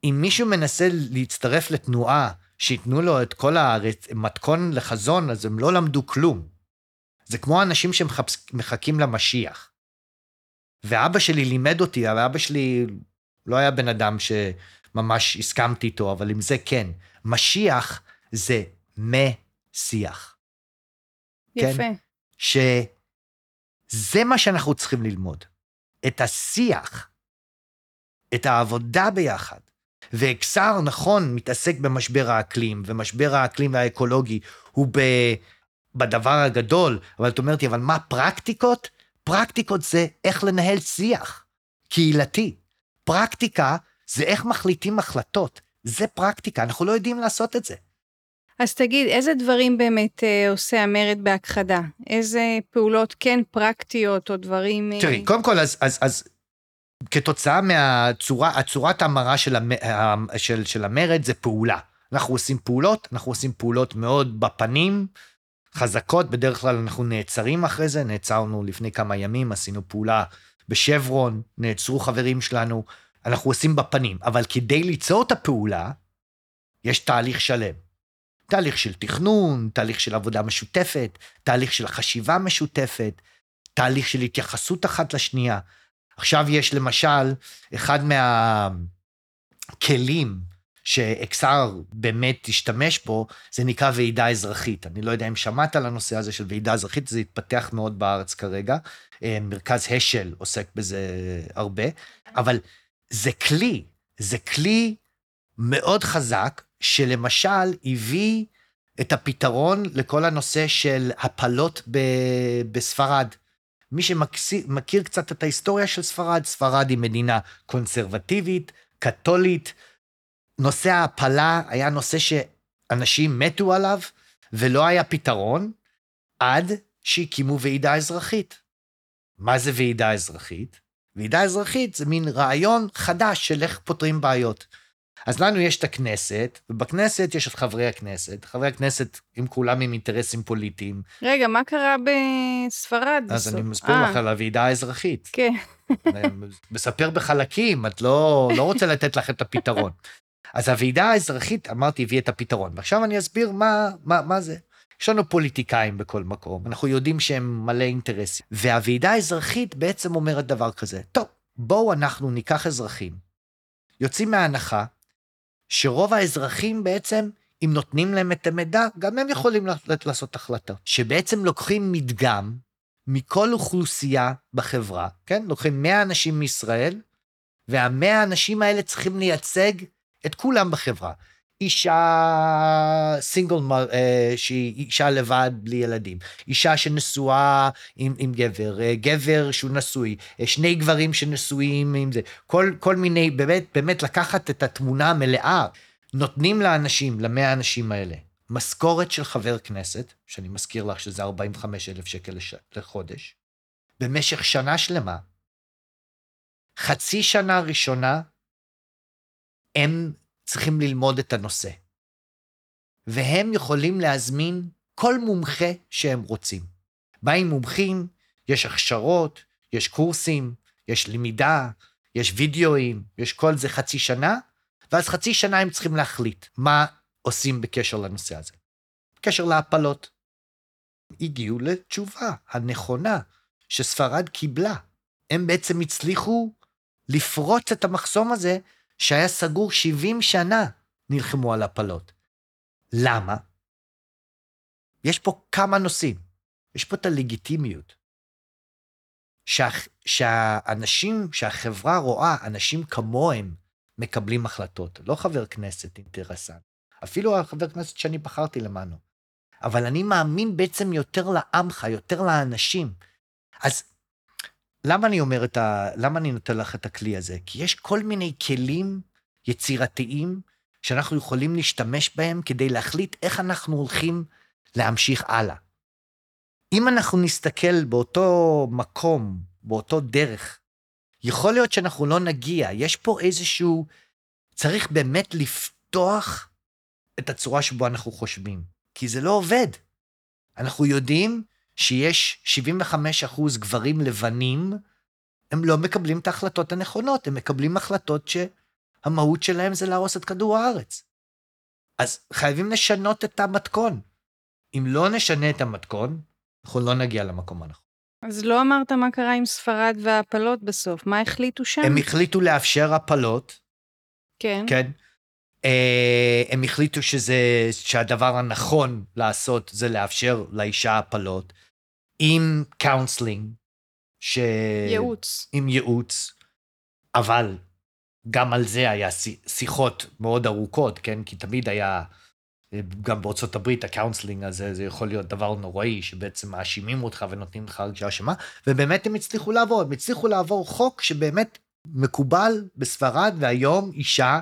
אם מישהו מנסה להצטרף לתנועה שייתנו לו את כל המתכון לחזון, אז הם לא למדו כלום. זה כמו אנשים שמחכים למשיח. ואבא שלי לימד אותי, ואבא שלי לא היה בן אדם שממש הסכמתי איתו, אבל עם זה כן. משיח זה משיח. יפה. כן? שזה מה שאנחנו צריכים ללמוד. את השיח, את העבודה ביחד. ואקסר, נכון, מתעסק במשבר האקלים, ומשבר האקלים והאקולוגי הוא ב, בדבר הגדול, אבל את אומרת לי, אבל מה פרקטיקות? פרקטיקות זה איך לנהל שיח קהילתי. פרקטיקה זה איך מחליטים החלטות. זה פרקטיקה, אנחנו לא יודעים לעשות את זה. אז תגיד, איזה דברים באמת אה, עושה המרד בהכחדה? איזה פעולות כן פרקטיות או דברים... אה... תראי, קודם כל, אז, אז, אז כתוצאה מהצורה, הצורת המרה של, המ, של, של המרד זה פעולה. אנחנו עושים פעולות, אנחנו עושים פעולות מאוד בפנים, חזקות, בדרך כלל אנחנו נעצרים אחרי זה, נעצרנו לפני כמה ימים, עשינו פעולה בשברון, נעצרו חברים שלנו, אנחנו עושים בפנים, אבל כדי ליצור את הפעולה, יש תהליך שלם. תהליך של תכנון, תהליך של עבודה משותפת, תהליך של חשיבה משותפת, תהליך של התייחסות אחת לשנייה. עכשיו יש למשל, אחד מהכלים שאקסר באמת השתמש בו, זה נקרא ועידה אזרחית. אני לא יודע אם שמעת על הנושא הזה של ועידה אזרחית, זה התפתח מאוד בארץ כרגע. אה, מרכז השל עוסק בזה הרבה, אבל זה כלי, זה כלי מאוד חזק, שלמשל הביא את הפתרון לכל הנושא של הפלות ב- בספרד. מי שמכיר קצת את ההיסטוריה של ספרד, ספרד היא מדינה קונסרבטיבית, קתולית. נושא ההפלה היה נושא שאנשים מתו עליו, ולא היה פתרון, עד שהקימו ועידה אזרחית. מה זה ועידה אזרחית? ועידה אזרחית זה מין רעיון חדש של איך פותרים בעיות. אז לנו יש את הכנסת, ובכנסת יש את חברי הכנסת. חברי הכנסת, עם כולם עם אינטרסים פוליטיים. רגע, מה קרה בספרד? אז בסוף? אני מסביר 아. אה. לך על הוועידה האזרחית. כן. מספר בחלקים, את לא, לא רוצה לתת לך את הפתרון. אז הוועידה האזרחית, אמרתי, הביאה את הפתרון. ועכשיו אני אסביר מה, מה, מה זה. יש לנו פוליטיקאים בכל מקום, אנחנו יודעים שהם מלא אינטרסים. והוועידה האזרחית בעצם אומרת דבר כזה, טוב, בואו אנחנו ניקח אזרחים, יוצאים מההנחה שרוב האזרחים בעצם, אם נותנים להם את המידע, גם הם יכולים לעשות החלטה. שבעצם לוקחים מדגם מכל אוכלוסייה בחברה, כן? לוקחים 100 אנשים מישראל, והמאה האנשים האלה צריכים לייצג את כולם בחברה. אישה סינגל, אה, שהיא אישה לבד בלי ילדים, אישה שנשואה עם, עם גבר, אה, גבר שהוא נשוי, אה, שני גברים שנשואים עם זה, כל, כל מיני, באמת, באמת לקחת את התמונה המלאה, נותנים לאנשים, למאה האנשים האלה, משכורת של חבר כנסת, שאני מזכיר לך שזה 45 אלף שקל לש... לחודש, במשך שנה שלמה, חצי שנה ראשונה, הם צריכים ללמוד את הנושא. והם יכולים להזמין כל מומחה שהם רוצים. באים מומחים, יש הכשרות, יש קורסים, יש למידה, יש וידאוים, יש כל זה חצי שנה, ואז חצי שנה הם צריכים להחליט מה עושים בקשר לנושא הזה. בקשר להפלות. הגיעו לתשובה הנכונה שספרד קיבלה. הם בעצם הצליחו לפרוץ את המחסום הזה שהיה סגור 70 שנה, נלחמו על הפלות. למה? יש פה כמה נושאים. יש פה את הלגיטימיות. שה, שהאנשים, שהחברה רואה אנשים כמוהם מקבלים החלטות, לא חבר כנסת אינטרסנט, אפילו החבר כנסת שאני בחרתי למענו. אבל אני מאמין בעצם יותר לעמך, יותר לאנשים. אז למה אני אומר את ה... למה אני נותן לך את הכלי הזה? כי יש כל מיני כלים יצירתיים שאנחנו יכולים להשתמש בהם כדי להחליט איך אנחנו הולכים להמשיך הלאה. אם אנחנו נסתכל באותו מקום, באותו דרך, יכול להיות שאנחנו לא נגיע. יש פה איזשהו... צריך באמת לפתוח את הצורה שבו אנחנו חושבים, כי זה לא עובד. אנחנו יודעים שיש 75 אחוז גברים לבנים, הם לא מקבלים את ההחלטות הנכונות, הם מקבלים החלטות שהמהות שלהם זה להרוס את כדור הארץ. אז חייבים לשנות את המתכון. אם לא נשנה את המתכון, אנחנו לא נגיע למקום הנכון. אז לא אמרת מה קרה עם ספרד והפלות בסוף, מה החליטו שם? הם החליטו לאפשר הפלות. כן. כן. אה, הם החליטו שזה, שהדבר הנכון לעשות זה לאפשר לאישה הפלות. עם counseling, ש... ייעוץ. עם ייעוץ, אבל גם על זה היה שיחות מאוד ארוכות, כן? כי תמיד היה, גם בארצות הברית, ה counseling הזה, זה יכול להיות דבר נוראי, שבעצם מאשימים אותך ונותנים לך הרגשה אשמה, ובאמת הם הצליחו לעבור, הם הצליחו לעבור חוק שבאמת מקובל בספרד, והיום אישה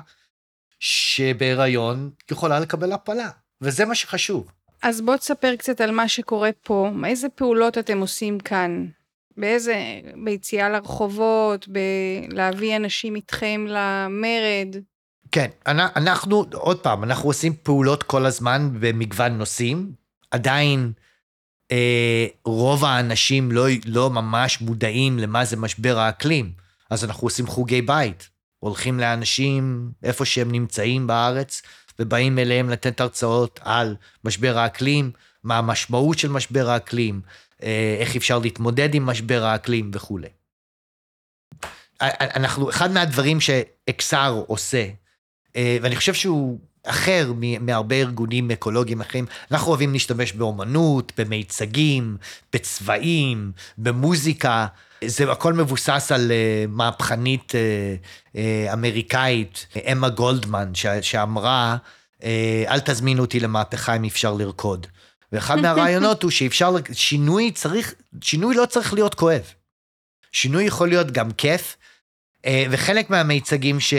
שבהיריון יכולה לקבל הפלה, וזה מה שחשוב. אז בוא תספר קצת על מה שקורה פה, איזה פעולות אתם עושים כאן? באיזה, ביציאה לרחובות, בלהביא אנשים איתכם למרד? כן, אנחנו, עוד פעם, אנחנו עושים פעולות כל הזמן במגוון נושאים. עדיין אה, רוב האנשים לא, לא ממש מודעים למה זה משבר האקלים, אז אנחנו עושים חוגי בית. הולכים לאנשים איפה שהם נמצאים בארץ, ובאים אליהם לתת הרצאות על משבר האקלים, מה המשמעות של משבר האקלים, אה, איך אפשר להתמודד עם משבר האקלים וכולי. אנחנו, אחד מהדברים שאקסר עושה, אה, ואני חושב שהוא אחר מהרבה ארגונים אקולוגיים אחרים, אנחנו אוהבים להשתמש באומנות, במיצגים, בצבעים, במוזיקה. זה הכל מבוסס על uh, מהפכנית uh, uh, אמריקאית, אמה גולדמן, שאמרה, uh, אל תזמינו אותי למהפכה אם אפשר לרקוד. ואחד מהרעיונות הוא שאפשר, שינוי צריך, שינוי לא צריך להיות כואב. שינוי יכול להיות גם כיף, וחלק מהמיצגים ש...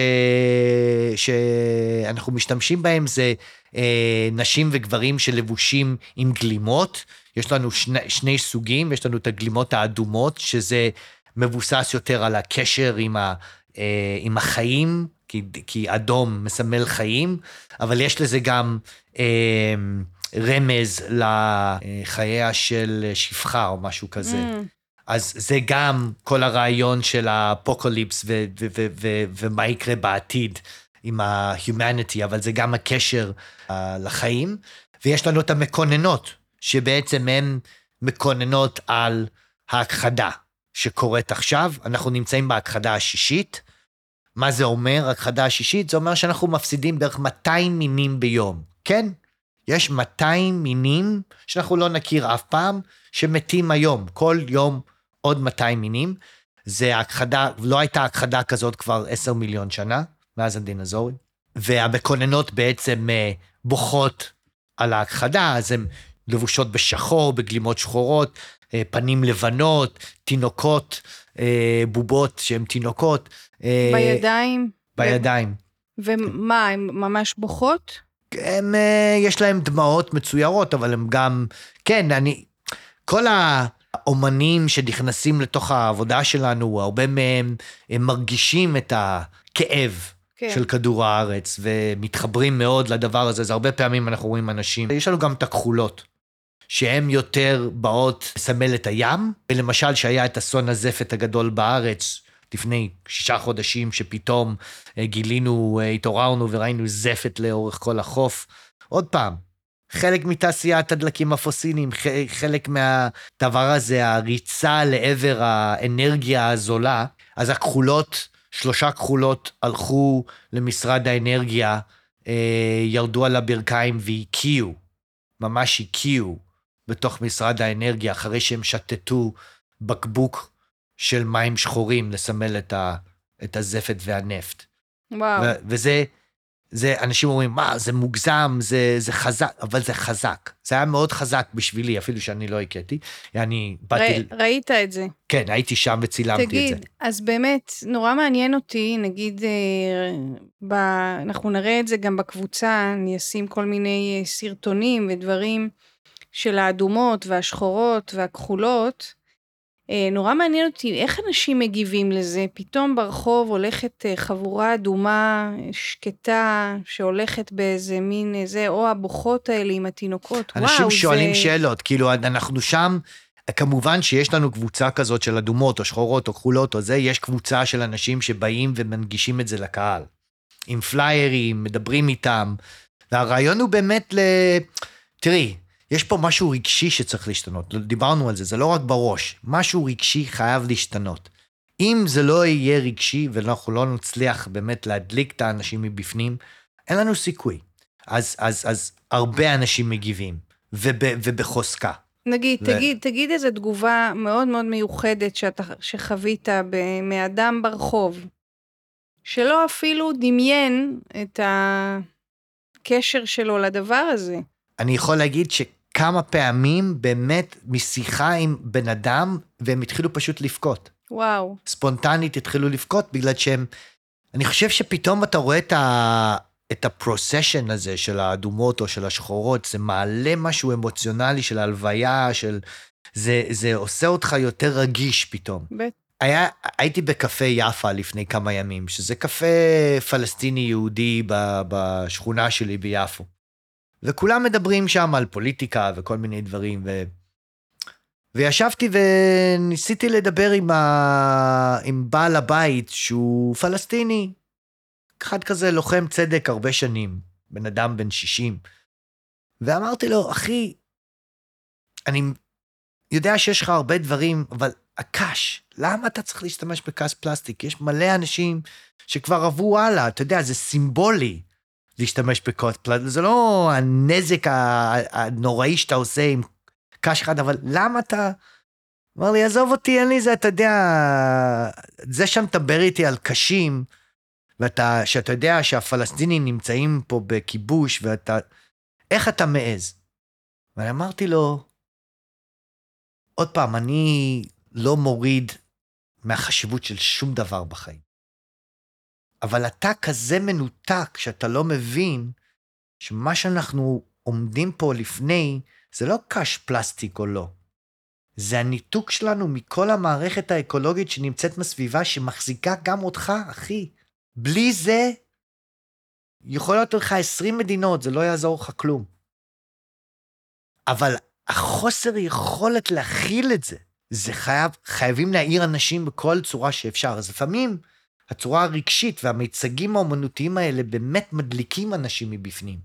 שאנחנו משתמשים בהם זה אה, נשים וגברים שלבושים עם גלימות. יש לנו שני, שני סוגים, יש לנו את הגלימות האדומות, שזה מבוסס יותר על הקשר עם, ה, אה, עם החיים, כי, כי אדום מסמל חיים, אבל יש לזה גם אה, רמז לחייה של שפחה או משהו כזה. Mm. אז זה גם כל הרעיון של האפוקוליפס ומה יקרה בעתיד עם ה-humanity, אבל זה גם הקשר uh, לחיים. ויש לנו את המקוננות, שבעצם הן מקוננות על ההכחדה שקורית עכשיו. אנחנו נמצאים בהכחדה השישית. מה זה אומר, הכחדה השישית? זה אומר שאנחנו מפסידים בערך 200 מינים ביום, כן? יש 200 מינים שאנחנו לא נכיר אף פעם, שמתים היום, כל יום עוד 200 מינים. זה הכחדה, לא הייתה הכחדה כזאת כבר 10 מיליון שנה, מאז הדינוזאורים. והמקוננות בעצם אה, בוכות על ההכחדה, אז הן לבושות בשחור, בגלימות שחורות, אה, פנים לבנות, תינוקות, אה, בובות שהן תינוקות. בידיים? בידיים. ומה, הן ממש בוכות? הם, יש להם דמעות מצוירות, אבל הם גם, כן, אני, כל ה... האומנים שנכנסים לתוך העבודה שלנו, הרבה מהם הם מרגישים את הכאב. כן. של כדור הארץ, ומתחברים מאוד לדבר הזה, אז הרבה פעמים אנחנו רואים אנשים, יש לנו גם את הכחולות, שהן יותר באות לסמל את הים, ולמשל שהיה את אסון הזפת הגדול בארץ, לפני שישה חודשים, שפתאום אה, גילינו, אה, התעוררנו וראינו זפת לאורך כל החוף. עוד פעם, חלק מתעשיית הדלקים הפוסיליים, חלק מהדבר הזה, הריצה לעבר האנרגיה הזולה, אז הכחולות, שלושה כחולות הלכו למשרד האנרגיה, אה, ירדו על הברכיים והקיאו, ממש הקיאו בתוך משרד האנרגיה, אחרי שהם שתתו בקבוק של מים שחורים לסמל את, ה, את הזפת והנפט. וואו. ו- וזה זה, אנשים אומרים, מה, זה מוגזם, זה, זה חזק, אבל זה חזק. זה היה מאוד חזק בשבילי, אפילו שאני לא הכיתי. אני באתי... ר, ראית את זה. כן, הייתי שם וצילמתי תגיד, את זה. תגיד, אז באמת, נורא מעניין אותי, נגיד, אה, ב, אנחנו נראה את זה גם בקבוצה, אני אשים כל מיני אה, סרטונים ודברים של האדומות והשחורות והכחולות. אה, נורא מעניין אותי איך אנשים מגיבים לזה, פתאום ברחוב הולכת אה, חבורה אדומה, שקטה, שהולכת באיזה מין איזה, אה, או הבוכות האלה עם התינוקות, אנשים וואו, שואלים זה... שאלות, כאילו אנחנו שם, כמובן שיש לנו קבוצה כזאת של אדומות או שחורות או כחולות או זה, יש קבוצה של אנשים שבאים ומנגישים את זה לקהל. עם פליירים, מדברים איתם, והרעיון הוא באמת ל... תראי, יש פה משהו רגשי שצריך להשתנות, דיברנו על זה, זה לא רק בראש, משהו רגשי חייב להשתנות. אם זה לא יהיה רגשי ואנחנו לא נצליח באמת להדליק את האנשים מבפנים, אין לנו סיכוי. אז, אז, אז הרבה אנשים מגיבים, וב, ובחוזקה. נגיד, ו... תגיד, תגיד איזו תגובה מאוד מאוד מיוחדת שאתה, שחווית מאדם ברחוב, שלא אפילו דמיין את הקשר שלו לדבר הזה. אני יכול להגיד ש... כמה פעמים באמת משיחה עם בן אדם, והם התחילו פשוט לבכות. וואו. ספונטנית התחילו לבכות בגלל שהם... אני חושב שפתאום אתה רואה את ה... את הפרוסשן הזה של האדומות או של השחורות, זה מעלה משהו אמוציונלי של הלוויה, של... זה, זה עושה אותך יותר רגיש פתאום. בטח. היה, הייתי בקפה יאפה לפני כמה ימים, שזה קפה פלסטיני יהודי בשכונה שלי ביפו. וכולם מדברים שם על פוליטיקה וכל מיני דברים, ו... וישבתי וניסיתי לדבר עם, ה... עם בעל הבית שהוא פלסטיני, אחד כזה לוחם צדק הרבה שנים, בן אדם בן 60. ואמרתי לו, אחי, אני, יודע שיש לך הרבה דברים, אבל הקש, למה אתה צריך להשתמש בקש פלסטיק? יש מלא אנשים שכבר עברו הלאה, אתה יודע, זה סימבולי להשתמש בקש פלסטיק, זה לא הנזק הנוראי שאתה עושה עם קש אחד, אבל למה אתה... אמר לי, עזוב אותי, אין לי זה, אתה יודע, זה שאתה מדבר איתי על קשים, ואתה, שאתה יודע שהפלסטינים נמצאים פה בכיבוש, ואתה, איך אתה מעז? ואני אמרתי לו, עוד פעם, אני לא מוריד מהחשיבות של שום דבר בחיים. אבל אתה כזה מנותק שאתה לא מבין שמה שאנחנו עומדים פה לפני זה לא קש פלסטיק או לא. זה הניתוק שלנו מכל המערכת האקולוגית שנמצאת מסביבה, שמחזיקה גם אותך, אחי. בלי זה, יכול להיות לך 20 מדינות, זה לא יעזור לך כלום. אבל החוסר יכולת להכיל את זה, זה חייב, חייבים להעיר אנשים בכל צורה שאפשר. אז לפעמים הצורה הרגשית והמיצגים האומנותיים האלה באמת מדליקים אנשים מבפנים,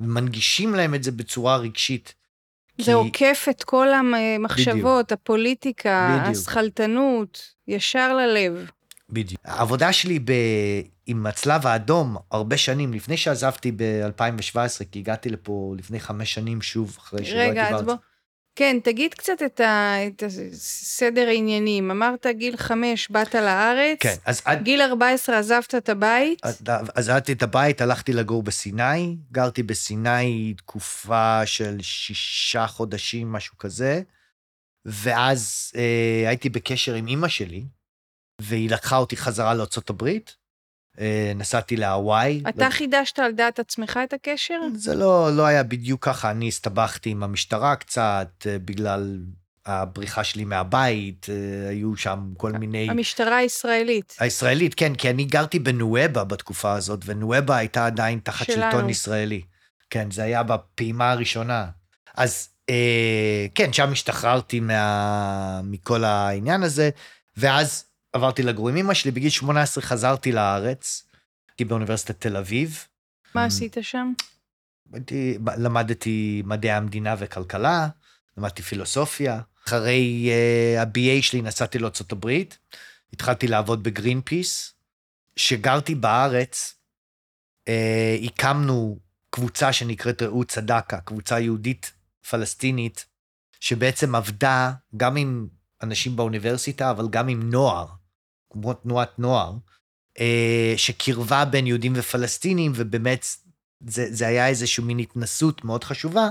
ומנגישים להם את זה בצורה רגשית. זה כי... עוקף את כל המחשבות, בדיוק. הפוליטיקה, בדיוק. השכלתנות, ישר ללב. בדיוק. העבודה שלי ב... עם הצלב האדום הרבה שנים, לפני שעזבתי ב-2017, כי הגעתי לפה לפני חמש שנים שוב, אחרי שלא הייתי בארץ. רגע, אז בוא... כן, תגיד קצת את, ה, את הסדר העניינים. אמרת גיל חמש, באת לארץ. כן, אז עד... גיל 14 עזבת את הבית. עזבתי את הבית, הלכתי לגור בסיני. גרתי בסיני תקופה של שישה חודשים, משהו כזה. ואז אה, הייתי בקשר עם אימא שלי, והיא לקחה אותי חזרה לארה"ב. אה, נסעתי להוואי. אתה לא... חידשת על דעת עצמך את הקשר? זה לא, לא היה בדיוק ככה, אני הסתבכתי עם המשטרה קצת, אה, בגלל הבריחה שלי מהבית, אה, היו שם כל מיני... המשטרה הישראלית. הישראלית, כן, כי אני גרתי בנואבה בתקופה הזאת, ונואבה הייתה עדיין תחת שלנו. שלטון ישראלי. כן, זה היה בפעימה הראשונה. אז אה, כן, שם השתחררתי מה... מכל העניין הזה, ואז עברתי לגור עם אמא שלי, בגיל 18 חזרתי לארץ, הייתי באוניברסיטת תל אביב. מה עשית שם? הייתי, למדתי מדעי המדינה וכלכלה, למדתי פילוסופיה. אחרי uh, ה-BA שלי נסעתי לארצות הברית, התחלתי לעבוד בגרין פיס. כשגרתי בארץ, uh, הקמנו קבוצה שנקראת רעות צדקה, קבוצה יהודית פלסטינית, שבעצם עבדה גם עם אנשים באוניברסיטה, אבל גם עם נוער. כמו תנועת נוער, אה, שקירבה בין יהודים ופלסטינים, ובאמת זה, זה היה איזושהי מין התנסות מאוד חשובה.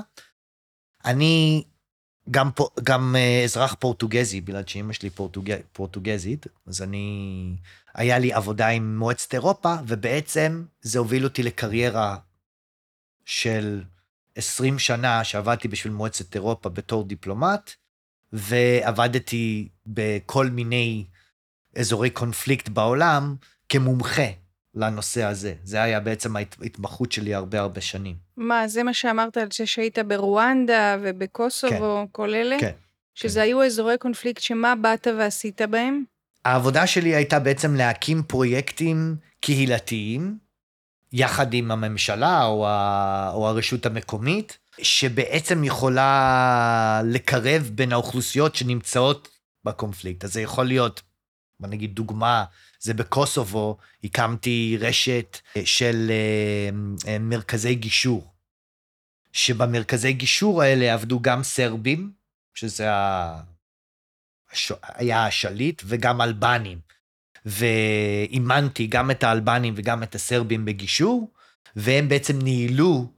אני גם, גם אה, אזרח פורטוגזי, בגלל שאימא שלי פורטוג... פורטוגזית, אז אני, היה לי עבודה עם מועצת אירופה, ובעצם זה הוביל אותי לקריירה של 20 שנה שעבדתי בשביל מועצת אירופה בתור דיפלומט, ועבדתי בכל מיני אזורי קונפליקט בעולם כמומחה לנושא הזה. זה היה בעצם ההתמחות שלי הרבה הרבה שנים. מה, זה מה שאמרת על זה שהיית ברואנדה ובקוסובו, כן, כל אלה? כן. שזה כן. היו אזורי קונפליקט שמה באת ועשית בהם? העבודה שלי הייתה בעצם להקים פרויקטים קהילתיים, יחד עם הממשלה או, ה, או הרשות המקומית, שבעצם יכולה לקרב בין האוכלוסיות שנמצאות בקונפליקט. אז זה יכול להיות נגיד דוגמה, זה בקוסובו, הקמתי רשת אה, של אה, אה, מרכזי גישור, שבמרכזי גישור האלה עבדו גם סרבים, שזה היה השליט, וגם אלבנים. ואימנתי גם את האלבנים וגם את הסרבים בגישור, והם בעצם ניהלו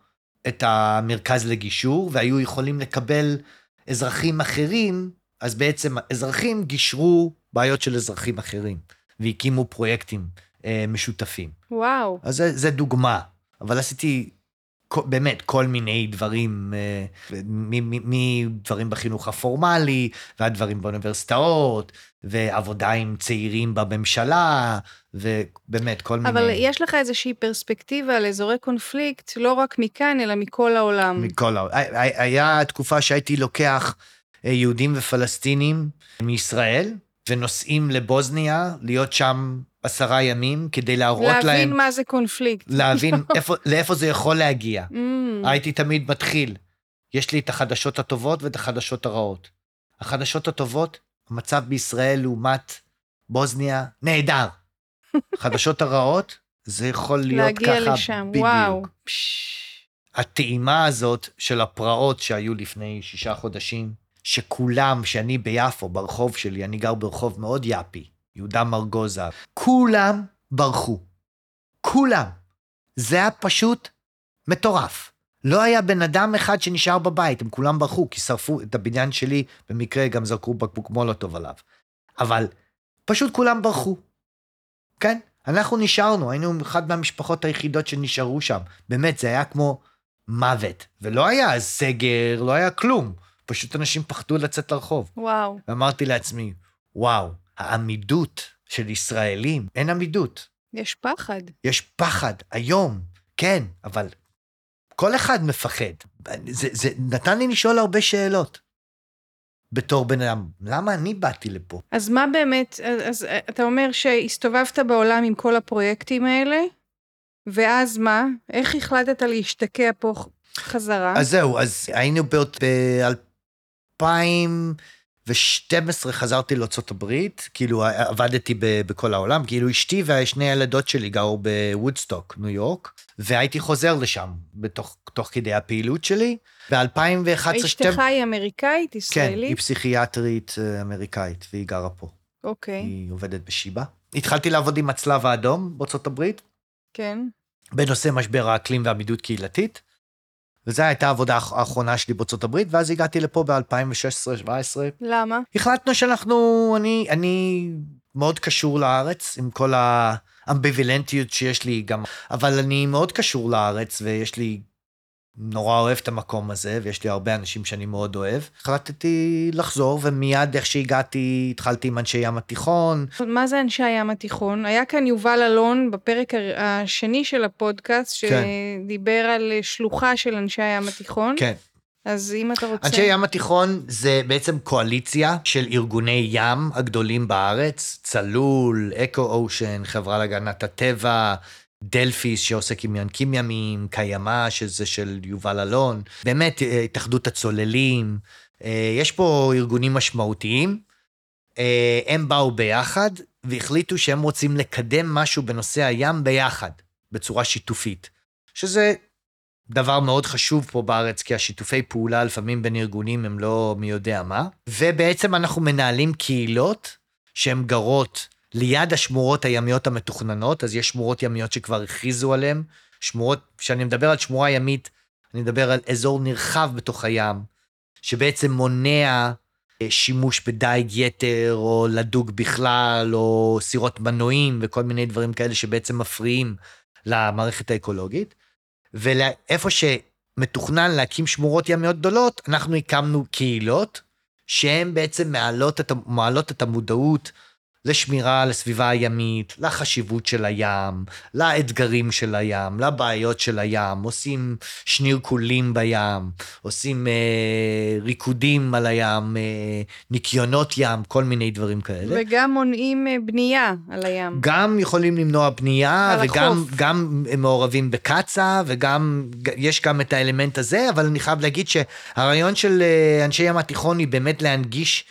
את המרכז לגישור, והיו יכולים לקבל אזרחים אחרים, אז בעצם אזרחים גישרו בעיות של אזרחים אחרים, והקימו פרויקטים אה, משותפים. וואו. אז זה, זה דוגמה, אבל עשיתי באמת כל מיני דברים, אה, מדברים בחינוך הפורמלי, ועד דברים באוניברסיטאות, ועבודה עם צעירים בממשלה, ובאמת כל אבל מיני... אבל יש לך איזושהי פרספקטיבה על אזורי קונפליקט, לא רק מכאן, אלא מכל העולם. מכל העולם. היה תקופה שהייתי לוקח אה, יהודים ופלסטינים מישראל, ונוסעים לבוזניה, להיות שם עשרה ימים, כדי להראות להבין להם... להבין מה זה קונפליקט. להבין איפה, לאיפה זה יכול להגיע. Mm. הייתי תמיד מתחיל, יש לי את החדשות הטובות ואת החדשות הרעות. החדשות הטובות, המצב בישראל לעומת בוזניה, נהדר. החדשות הרעות, זה יכול להיות להגיע ככה לשם, בדיוק. וואו. הטעימה הזאת של הפרעות שהיו לפני שישה חודשים, שכולם, שאני ביפו, ברחוב שלי, אני גר ברחוב מאוד יאפי, יהודה מרגוזה, כולם ברחו. כולם. זה היה פשוט מטורף. לא היה בן אדם אחד שנשאר בבית, הם כולם ברחו, כי שרפו את הבניין שלי, במקרה גם זרקו בקבוק מולוטוב עליו. אבל פשוט כולם ברחו. כן? אנחנו נשארנו, היינו אחת מהמשפחות היחידות שנשארו שם. באמת, זה היה כמו מוות. ולא היה סגר, לא היה כלום. פשוט אנשים פחדו לצאת לרחוב. וואו. ואמרתי לעצמי, וואו, העמידות של ישראלים, אין עמידות. יש פחד. יש פחד, היום, כן, אבל כל אחד מפחד. זה, זה נתן לי לשאול הרבה שאלות. בתור בן אדם, למה אני באתי לפה? אז מה באמת, אז, אז אתה אומר שהסתובבת בעולם עם כל הפרויקטים האלה, ואז מה? איך החלטת להשתקע פה חזרה? אז זהו, אז היינו ב-2012 חזרתי לארה"ב, כאילו עבדתי ב- בכל העולם, כאילו אשתי ושני הילדות שלי גרו בוודסטוק, ניו יורק, והייתי חוזר לשם בתוך תוך כדי הפעילות שלי. ב-2011... אשתך היא אמריקאית, כן, ישראלית? היא פסיכיאטרית אה, אמריקאית, והיא גרה פה. אוקיי, היא עובדת בשיבא. התחלתי לעבוד עם הצלב האדום בארצות הברית, כן. בנושא משבר האקלים ועמידות קהילתית. וזו הייתה העבודה האח- האחרונה שלי בארצות הברית, ואז הגעתי לפה ב-2016-2017. למה? החלטנו שאנחנו, אני, אני מאוד קשור לארץ, עם כל האמביוולנטיות שיש לי גם, אבל אני מאוד קשור לארץ, ויש לי, נורא אוהב את המקום הזה, ויש לי הרבה אנשים שאני מאוד אוהב. החלטתי לחזור, ומיד איך שהגעתי, התחלתי עם אנשי ים התיכון. מה זה אנשי הים התיכון? היה כאן יובל אלון בפרק השני של הפודקאסט, כן. שדיבר על שלוחה של אנשי הים התיכון. כן. אז אם אתה רוצה... אנשי ים התיכון זה בעצם קואליציה של ארגוני ים הגדולים בארץ, צלול, אקו אושן, חברה להגנת הטבע, דלפיס שעוסק עם ינקים ימיים, קיימא שזה של יובל אלון, באמת אה, התאחדות הצוללים, אה, יש פה ארגונים משמעותיים. אה, הם באו ביחד והחליטו שהם רוצים לקדם משהו בנושא הים ביחד, בצורה שיתופית. שזה דבר מאוד חשוב פה בארץ, כי השיתופי פעולה לפעמים בין ארגונים הם לא מי יודע מה. ובעצם אנחנו מנהלים קהילות שהן גרות ליד השמורות הימיות המתוכננות, אז יש שמורות ימיות שכבר הכריזו עליהן. שמורות, כשאני מדבר על שמורה ימית, אני מדבר על אזור נרחב בתוך הים, שבעצם מונע אה, שימוש בדייג יתר, או לדוג בכלל, או סירות מנועים, וכל מיני דברים כאלה שבעצם מפריעים למערכת האקולוגית. ולאיפה שמתוכנן להקים שמורות ימיות גדולות, אנחנו הקמנו קהילות שהן בעצם מעלות את, מעלות את המודעות לשמירה על הסביבה הימית, לחשיבות של הים, לאתגרים של הים, לבעיות של הים, עושים שנירקולים בים, עושים אה, ריקודים על הים, אה, ניקיונות ים, כל מיני דברים כאלה. וגם מונעים אה, בנייה על הים. גם יכולים למנוע בנייה, וגם. גם מעורבים בקצ"א, וגם, יש גם את האלמנט הזה, אבל אני חייב להגיד שהרעיון של אה, אנשי ים התיכון היא באמת להנגיש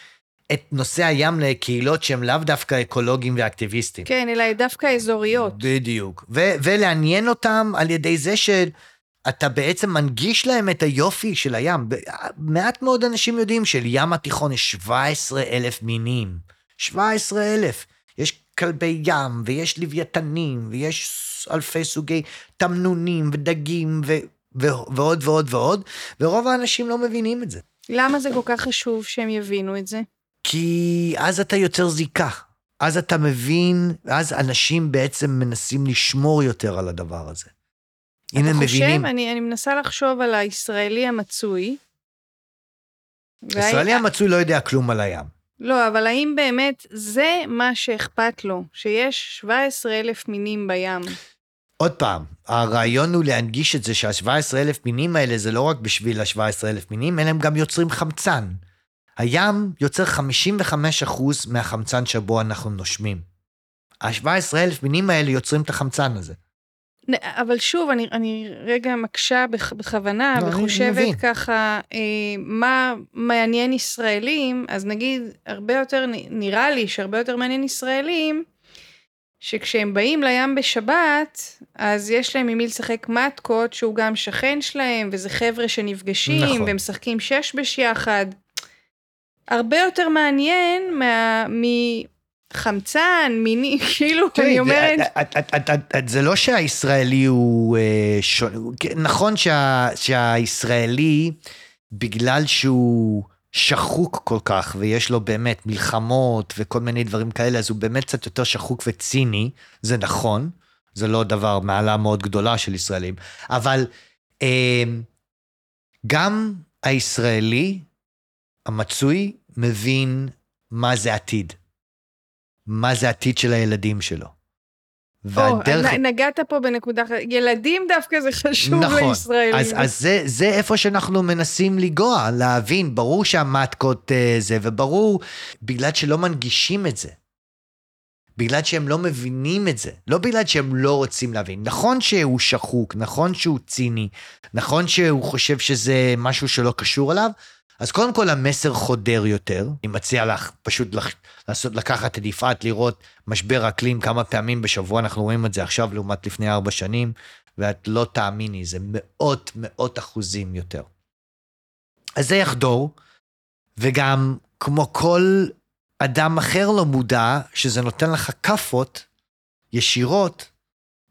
את נושא הים לקהילות שהם לאו דווקא אקולוגיים ואקטיביסטים. כן, אלא דווקא אזוריות. בדיוק. ו- ולעניין אותם על ידי זה שאתה בעצם מנגיש להם את היופי של הים. מעט מאוד אנשים יודעים של התיכון יש 17 אלף מינים. 17 אלף. יש כלבי ים, ויש לוויתנים, ויש אלפי סוגי תמנונים ודגים, ו- ו- ועוד ועוד ועוד, ורוב האנשים לא מבינים את זה. למה זה כל כך חשוב שהם יבינו את זה? כי אז אתה יוצר זיקה. אז אתה מבין, אז אנשים בעצם מנסים לשמור יותר על הדבר הזה. אם הם חושב, מבינים, אני, אני מנסה לחשוב על הישראלי המצוי. ישראלי המצוי לא יודע כלום על הים. לא, אבל האם באמת זה מה שאכפת לו, שיש 17 אלף מינים בים? עוד פעם, הרעיון הוא להנגיש את זה שה-17 אלף מינים האלה זה לא רק בשביל ה-17 אלף מינים, אלא הם גם יוצרים חמצן. הים יוצר 55% מהחמצן שבו אנחנו נושמים. ה-17 אלף מינים האלה יוצרים את החמצן הזה. אבל שוב, אני, אני רגע מקשה בכוונה, לא, וחושבת ככה, אה, מה מעניין ישראלים, אז נגיד, הרבה יותר, נראה לי שהרבה יותר מעניין ישראלים, שכשהם באים לים בשבת, אז יש להם עם מי לשחק מתקות, שהוא גם שכן שלהם, וזה חבר'ה שנפגשים, נכון. ומשחקים שש בש יחד. הרבה יותר מעניין מה, חמצן, מיני, כאילו, אני אומרת... זה לא שהישראלי הוא... אה, נכון שהישראלי, בגלל שהוא שחוק כל כך, ויש לו באמת מלחמות וכל מיני דברים כאלה, אז הוא באמת קצת יותר שחוק וציני, זה נכון, זה לא דבר, מעלה מאוד גדולה של ישראלים, אבל אה, גם הישראלי המצוי מבין מה זה עתיד. מה זה העתיד של הילדים שלו. והדרך... או, נגעת פה בנקודה אחרת, ילדים דווקא זה חשוב נכון. לישראלים. אז, אז זה, זה איפה שאנחנו מנסים לגוע, להבין, ברור שהמטקות uh, זה, וברור, בגלל שלא מנגישים את זה. בגלל שהם לא מבינים את זה, לא בגלל שהם לא רוצים להבין. נכון שהוא שחוק, נכון שהוא ציני, נכון שהוא חושב שזה משהו שלא קשור אליו, אז קודם כל המסר חודר יותר, אני מציע לך פשוט לח... לעשות, לקחת את יפעת, לראות משבר אקלים כמה פעמים בשבוע, אנחנו רואים את זה עכשיו לעומת לפני ארבע שנים, ואת לא תאמיני, זה מאות מאות אחוזים יותר. אז זה יחדור, וגם כמו כל אדם אחר לא מודע, שזה נותן לך כאפות ישירות,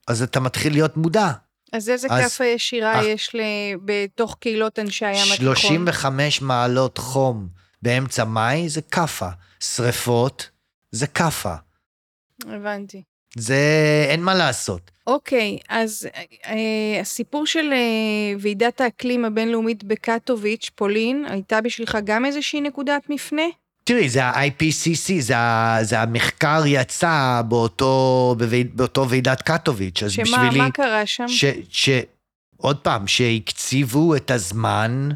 אז אתה מתחיל להיות מודע. אז איזה כאפה ישירה אך, יש ל... בתוך קהילות אנשי הים התיכון? 35 מעלות חום באמצע מאי זה כאפה. שריפות זה כאפה. הבנתי. זה, אין מה לעשות. אוקיי, אז אה, הסיפור של אה, ועידת האקלים הבינלאומית בקטוביץ', פולין, הייתה בשבילך גם איזושהי נקודת מפנה? תראי, זה ה-IPCC, זה, זה המחקר יצא באותו, באותו ועידת קטוביץ', אז שמה, בשבילי... שמה, מה קרה שם? ש, ש, עוד פעם, שהקציבו את הזמן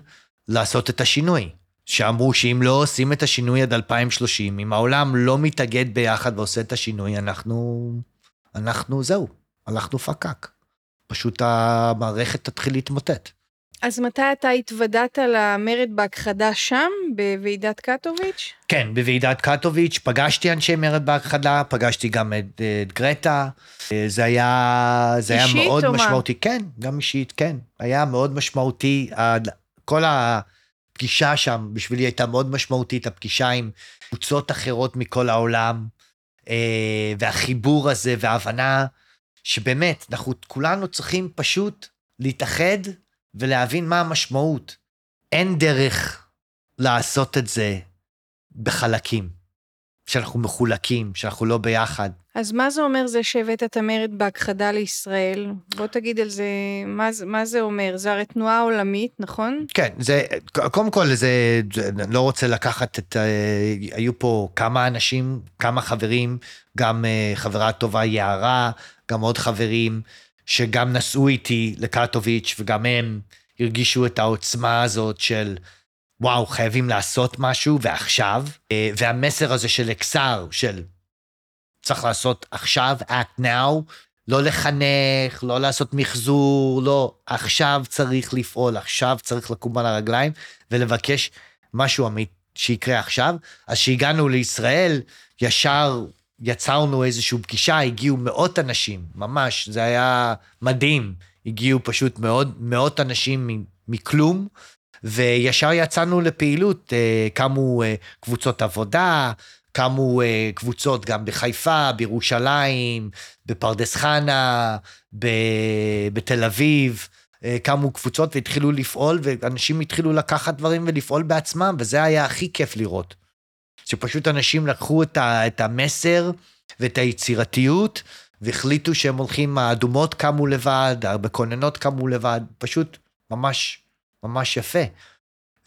לעשות את השינוי. שאמרו שאם לא עושים את השינוי עד 2030, אם העולם לא מתאגד ביחד ועושה את השינוי, אנחנו, אנחנו זהו, הלכנו פקק. פשוט המערכת תתחיל להתמוטט. אז מתי אתה התוודעת למרד בהכחדה שם, בוועידת קטוביץ'? כן, בוועידת קטוביץ', פגשתי אנשי מרד בהכחדה, פגשתי גם את, את גרטה. זה היה, זה היה מאוד או משמעותי. מה? כן, גם אישית, כן. היה מאוד משמעותי. כל הפגישה שם בשבילי הייתה מאוד משמעותית, הפגישה עם קבוצות אחרות מכל העולם, אה, והחיבור הזה וההבנה שבאמת, אנחנו כולנו צריכים פשוט להתאחד ולהבין מה המשמעות. אין דרך לעשות את זה בחלקים, שאנחנו מחולקים, שאנחנו לא ביחד. אז מה זה אומר זה שהבאת את המרד בהכחדה לישראל? בוא תגיד על זה, מה, מה זה אומר? זה הרי תנועה עולמית, נכון? כן, זה, קודם כל, זה, אני לא רוצה לקחת את, אה, היו פה כמה אנשים, כמה חברים, גם אה, חברה טובה יערה, גם עוד חברים. שגם נסעו איתי לקטוביץ' וגם הם הרגישו את העוצמה הזאת של וואו, חייבים לעשות משהו ועכשיו, אה, והמסר הזה של אקסר, של צריך לעשות עכשיו, act now, לא לחנך, לא לעשות מחזור, לא, עכשיו צריך לפעול, עכשיו צריך לקום על הרגליים ולבקש משהו אמיתי שיקרה עכשיו. אז כשהגענו לישראל, ישר יצרנו איזושהי פגישה, הגיעו מאות אנשים, ממש, זה היה מדהים. הגיעו פשוט מאוד, מאות אנשים מכלום, וישר יצאנו לפעילות, אה, קמו אה, קבוצות עבודה, קמו אה, קבוצות גם בחיפה, בירושלים, בפרדס חנה, בתל אביב. קמו קבוצות והתחילו לפעול, ואנשים התחילו לקחת דברים ולפעול בעצמם, וזה היה הכי כיף לראות. שפשוט אנשים לקחו את, ה, את המסר ואת היצירתיות, והחליטו שהם הולכים, האדומות קמו לבד, המקוננות קמו לבד, פשוט ממש, ממש יפה.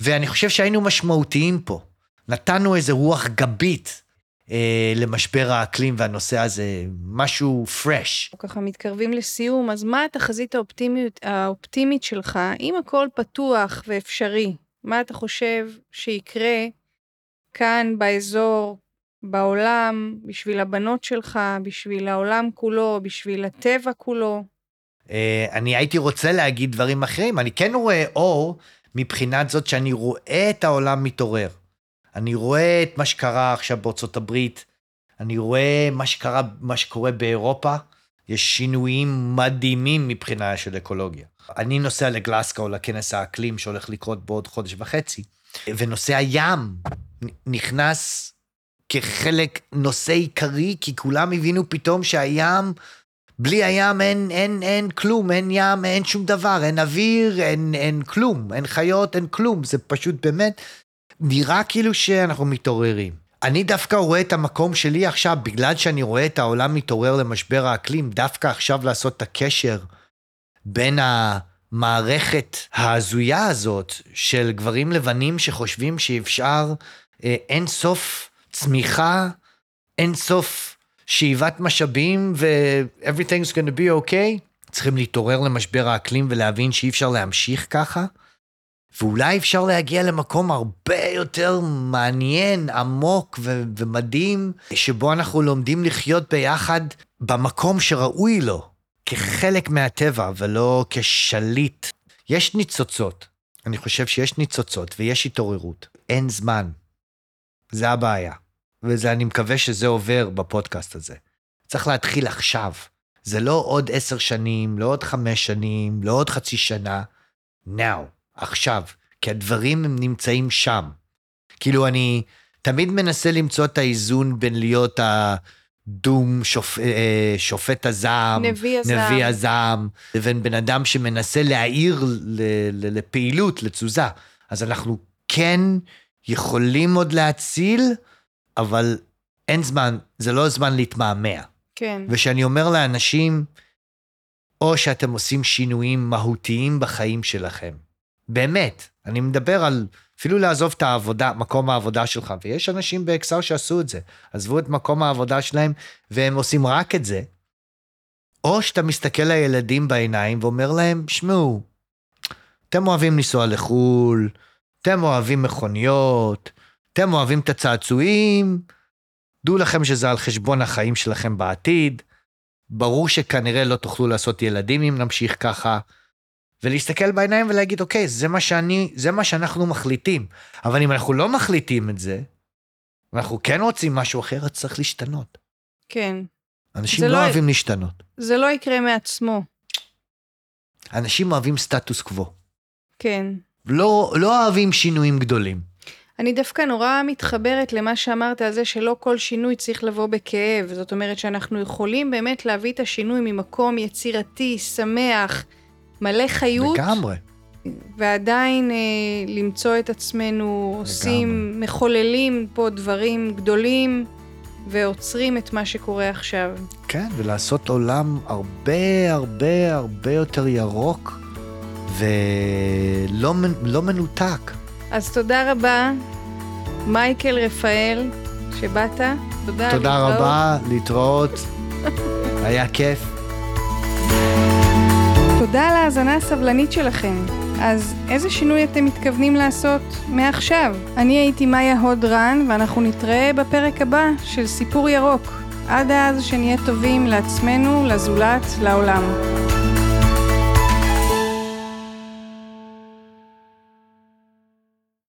ואני חושב שהיינו משמעותיים פה. נתנו איזה רוח גבית אה, למשבר האקלים והנושא הזה, משהו פרש. ככה מתקרבים לסיום, אז מה התחזית האופטימית, האופטימית שלך, אם הכל פתוח ואפשרי, מה אתה חושב שיקרה כאן באזור, בעולם, בשביל הבנות שלך, בשביל העולם כולו, בשביל הטבע כולו? אה, אני הייתי רוצה להגיד דברים אחרים, אני כן רואה אור מבחינת זאת שאני רואה את העולם מתעורר. אני רואה את מה שקרה עכשיו בארצות הברית, אני רואה מה שקרה, מה שקורה באירופה, יש שינויים מדהימים מבחינה של אקולוגיה. אני נוסע לגלסקו, לכנס האקלים שהולך לקרות בעוד חודש וחצי, ונושא הים נכנס כחלק, נושא עיקרי, כי כולם הבינו פתאום שהים, בלי הים אין, אין, אין כלום, אין ים, אין שום דבר, אין אוויר, אין, אין כלום, אין חיות, אין כלום, זה פשוט באמת נראה כאילו שאנחנו מתעוררים. אני דווקא רואה את המקום שלי עכשיו, בגלל שאני רואה את העולם מתעורר למשבר האקלים, דווקא עכשיו לעשות את הקשר בין המערכת ההזויה הזאת של גברים לבנים שחושבים שאפשר אה, אין סוף צמיחה, אין סוף שאיבת משאבים ו-everything's gonna be okay. צריכים להתעורר למשבר האקלים ולהבין שאי אפשר להמשיך ככה. ואולי אפשר להגיע למקום הרבה יותר מעניין, עמוק ו- ומדהים, שבו אנחנו לומדים לחיות ביחד במקום שראוי לו, כחלק מהטבע ולא כשליט. יש ניצוצות, אני חושב שיש ניצוצות ויש התעוררות. אין זמן. זה הבעיה. ואני מקווה שזה עובר בפודקאסט הזה. צריך להתחיל עכשיו. זה לא עוד עשר שנים, לא עוד חמש שנים, לא עוד חצי שנה. now. עכשיו, כי הדברים הם נמצאים שם. כאילו, אני תמיד מנסה למצוא את האיזון בין להיות הדום, שופ, אה, שופט הזעם, נביא הזעם, נביא הזעם, לבין בן אדם שמנסה להעיר לפעילות, לתזוזה. אז אנחנו כן יכולים עוד להציל, אבל אין זמן, זה לא זמן להתמהמה. כן. וכשאני אומר לאנשים, או שאתם עושים שינויים מהותיים בחיים שלכם, באמת, אני מדבר על אפילו לעזוב את העבודה, מקום העבודה שלך, ויש אנשים באקסר שעשו את זה, עזבו את מקום העבודה שלהם, והם עושים רק את זה, או שאתה מסתכל לילדים בעיניים ואומר להם, שמעו, אתם אוהבים לנסוע לחו"ל, אתם אוהבים מכוניות, אתם אוהבים את הצעצועים, דעו לכם שזה על חשבון החיים שלכם בעתיד, ברור שכנראה לא תוכלו לעשות ילדים אם נמשיך ככה, ולהסתכל בעיניים ולהגיד, אוקיי, זה מה שאני, זה מה שאנחנו מחליטים. אבל אם אנחנו לא מחליטים את זה, ואנחנו כן רוצים משהו אחר, אז צריך להשתנות. כן. אנשים לא, לא אוהבים להשתנות. זה לא יקרה מעצמו. אנשים אוהבים סטטוס קוו. כן. לא, לא אוהבים שינויים גדולים. אני דווקא נורא מתחברת למה שאמרת על זה שלא כל שינוי צריך לבוא בכאב. זאת אומרת שאנחנו יכולים באמת להביא את השינוי ממקום יצירתי, שמח, מלא חיות. לגמרי. ועדיין אה, למצוא את עצמנו לגמרי. עושים, מחוללים פה דברים גדולים ועוצרים את מה שקורה עכשיו. כן, ולעשות עולם הרבה הרבה הרבה יותר ירוק ולא לא מנותק. אז תודה רבה, מייקל רפאל, שבאת. תודה. תודה רבה, להתראות. היה כיף. תודה על ההאזנה הסבלנית שלכם. אז איזה שינוי אתם מתכוונים לעשות מעכשיו? אני הייתי מאיה הוד רן, ואנחנו נתראה בפרק הבא של סיפור ירוק. עד אז שנהיה טובים לעצמנו, לזולת, לעולם.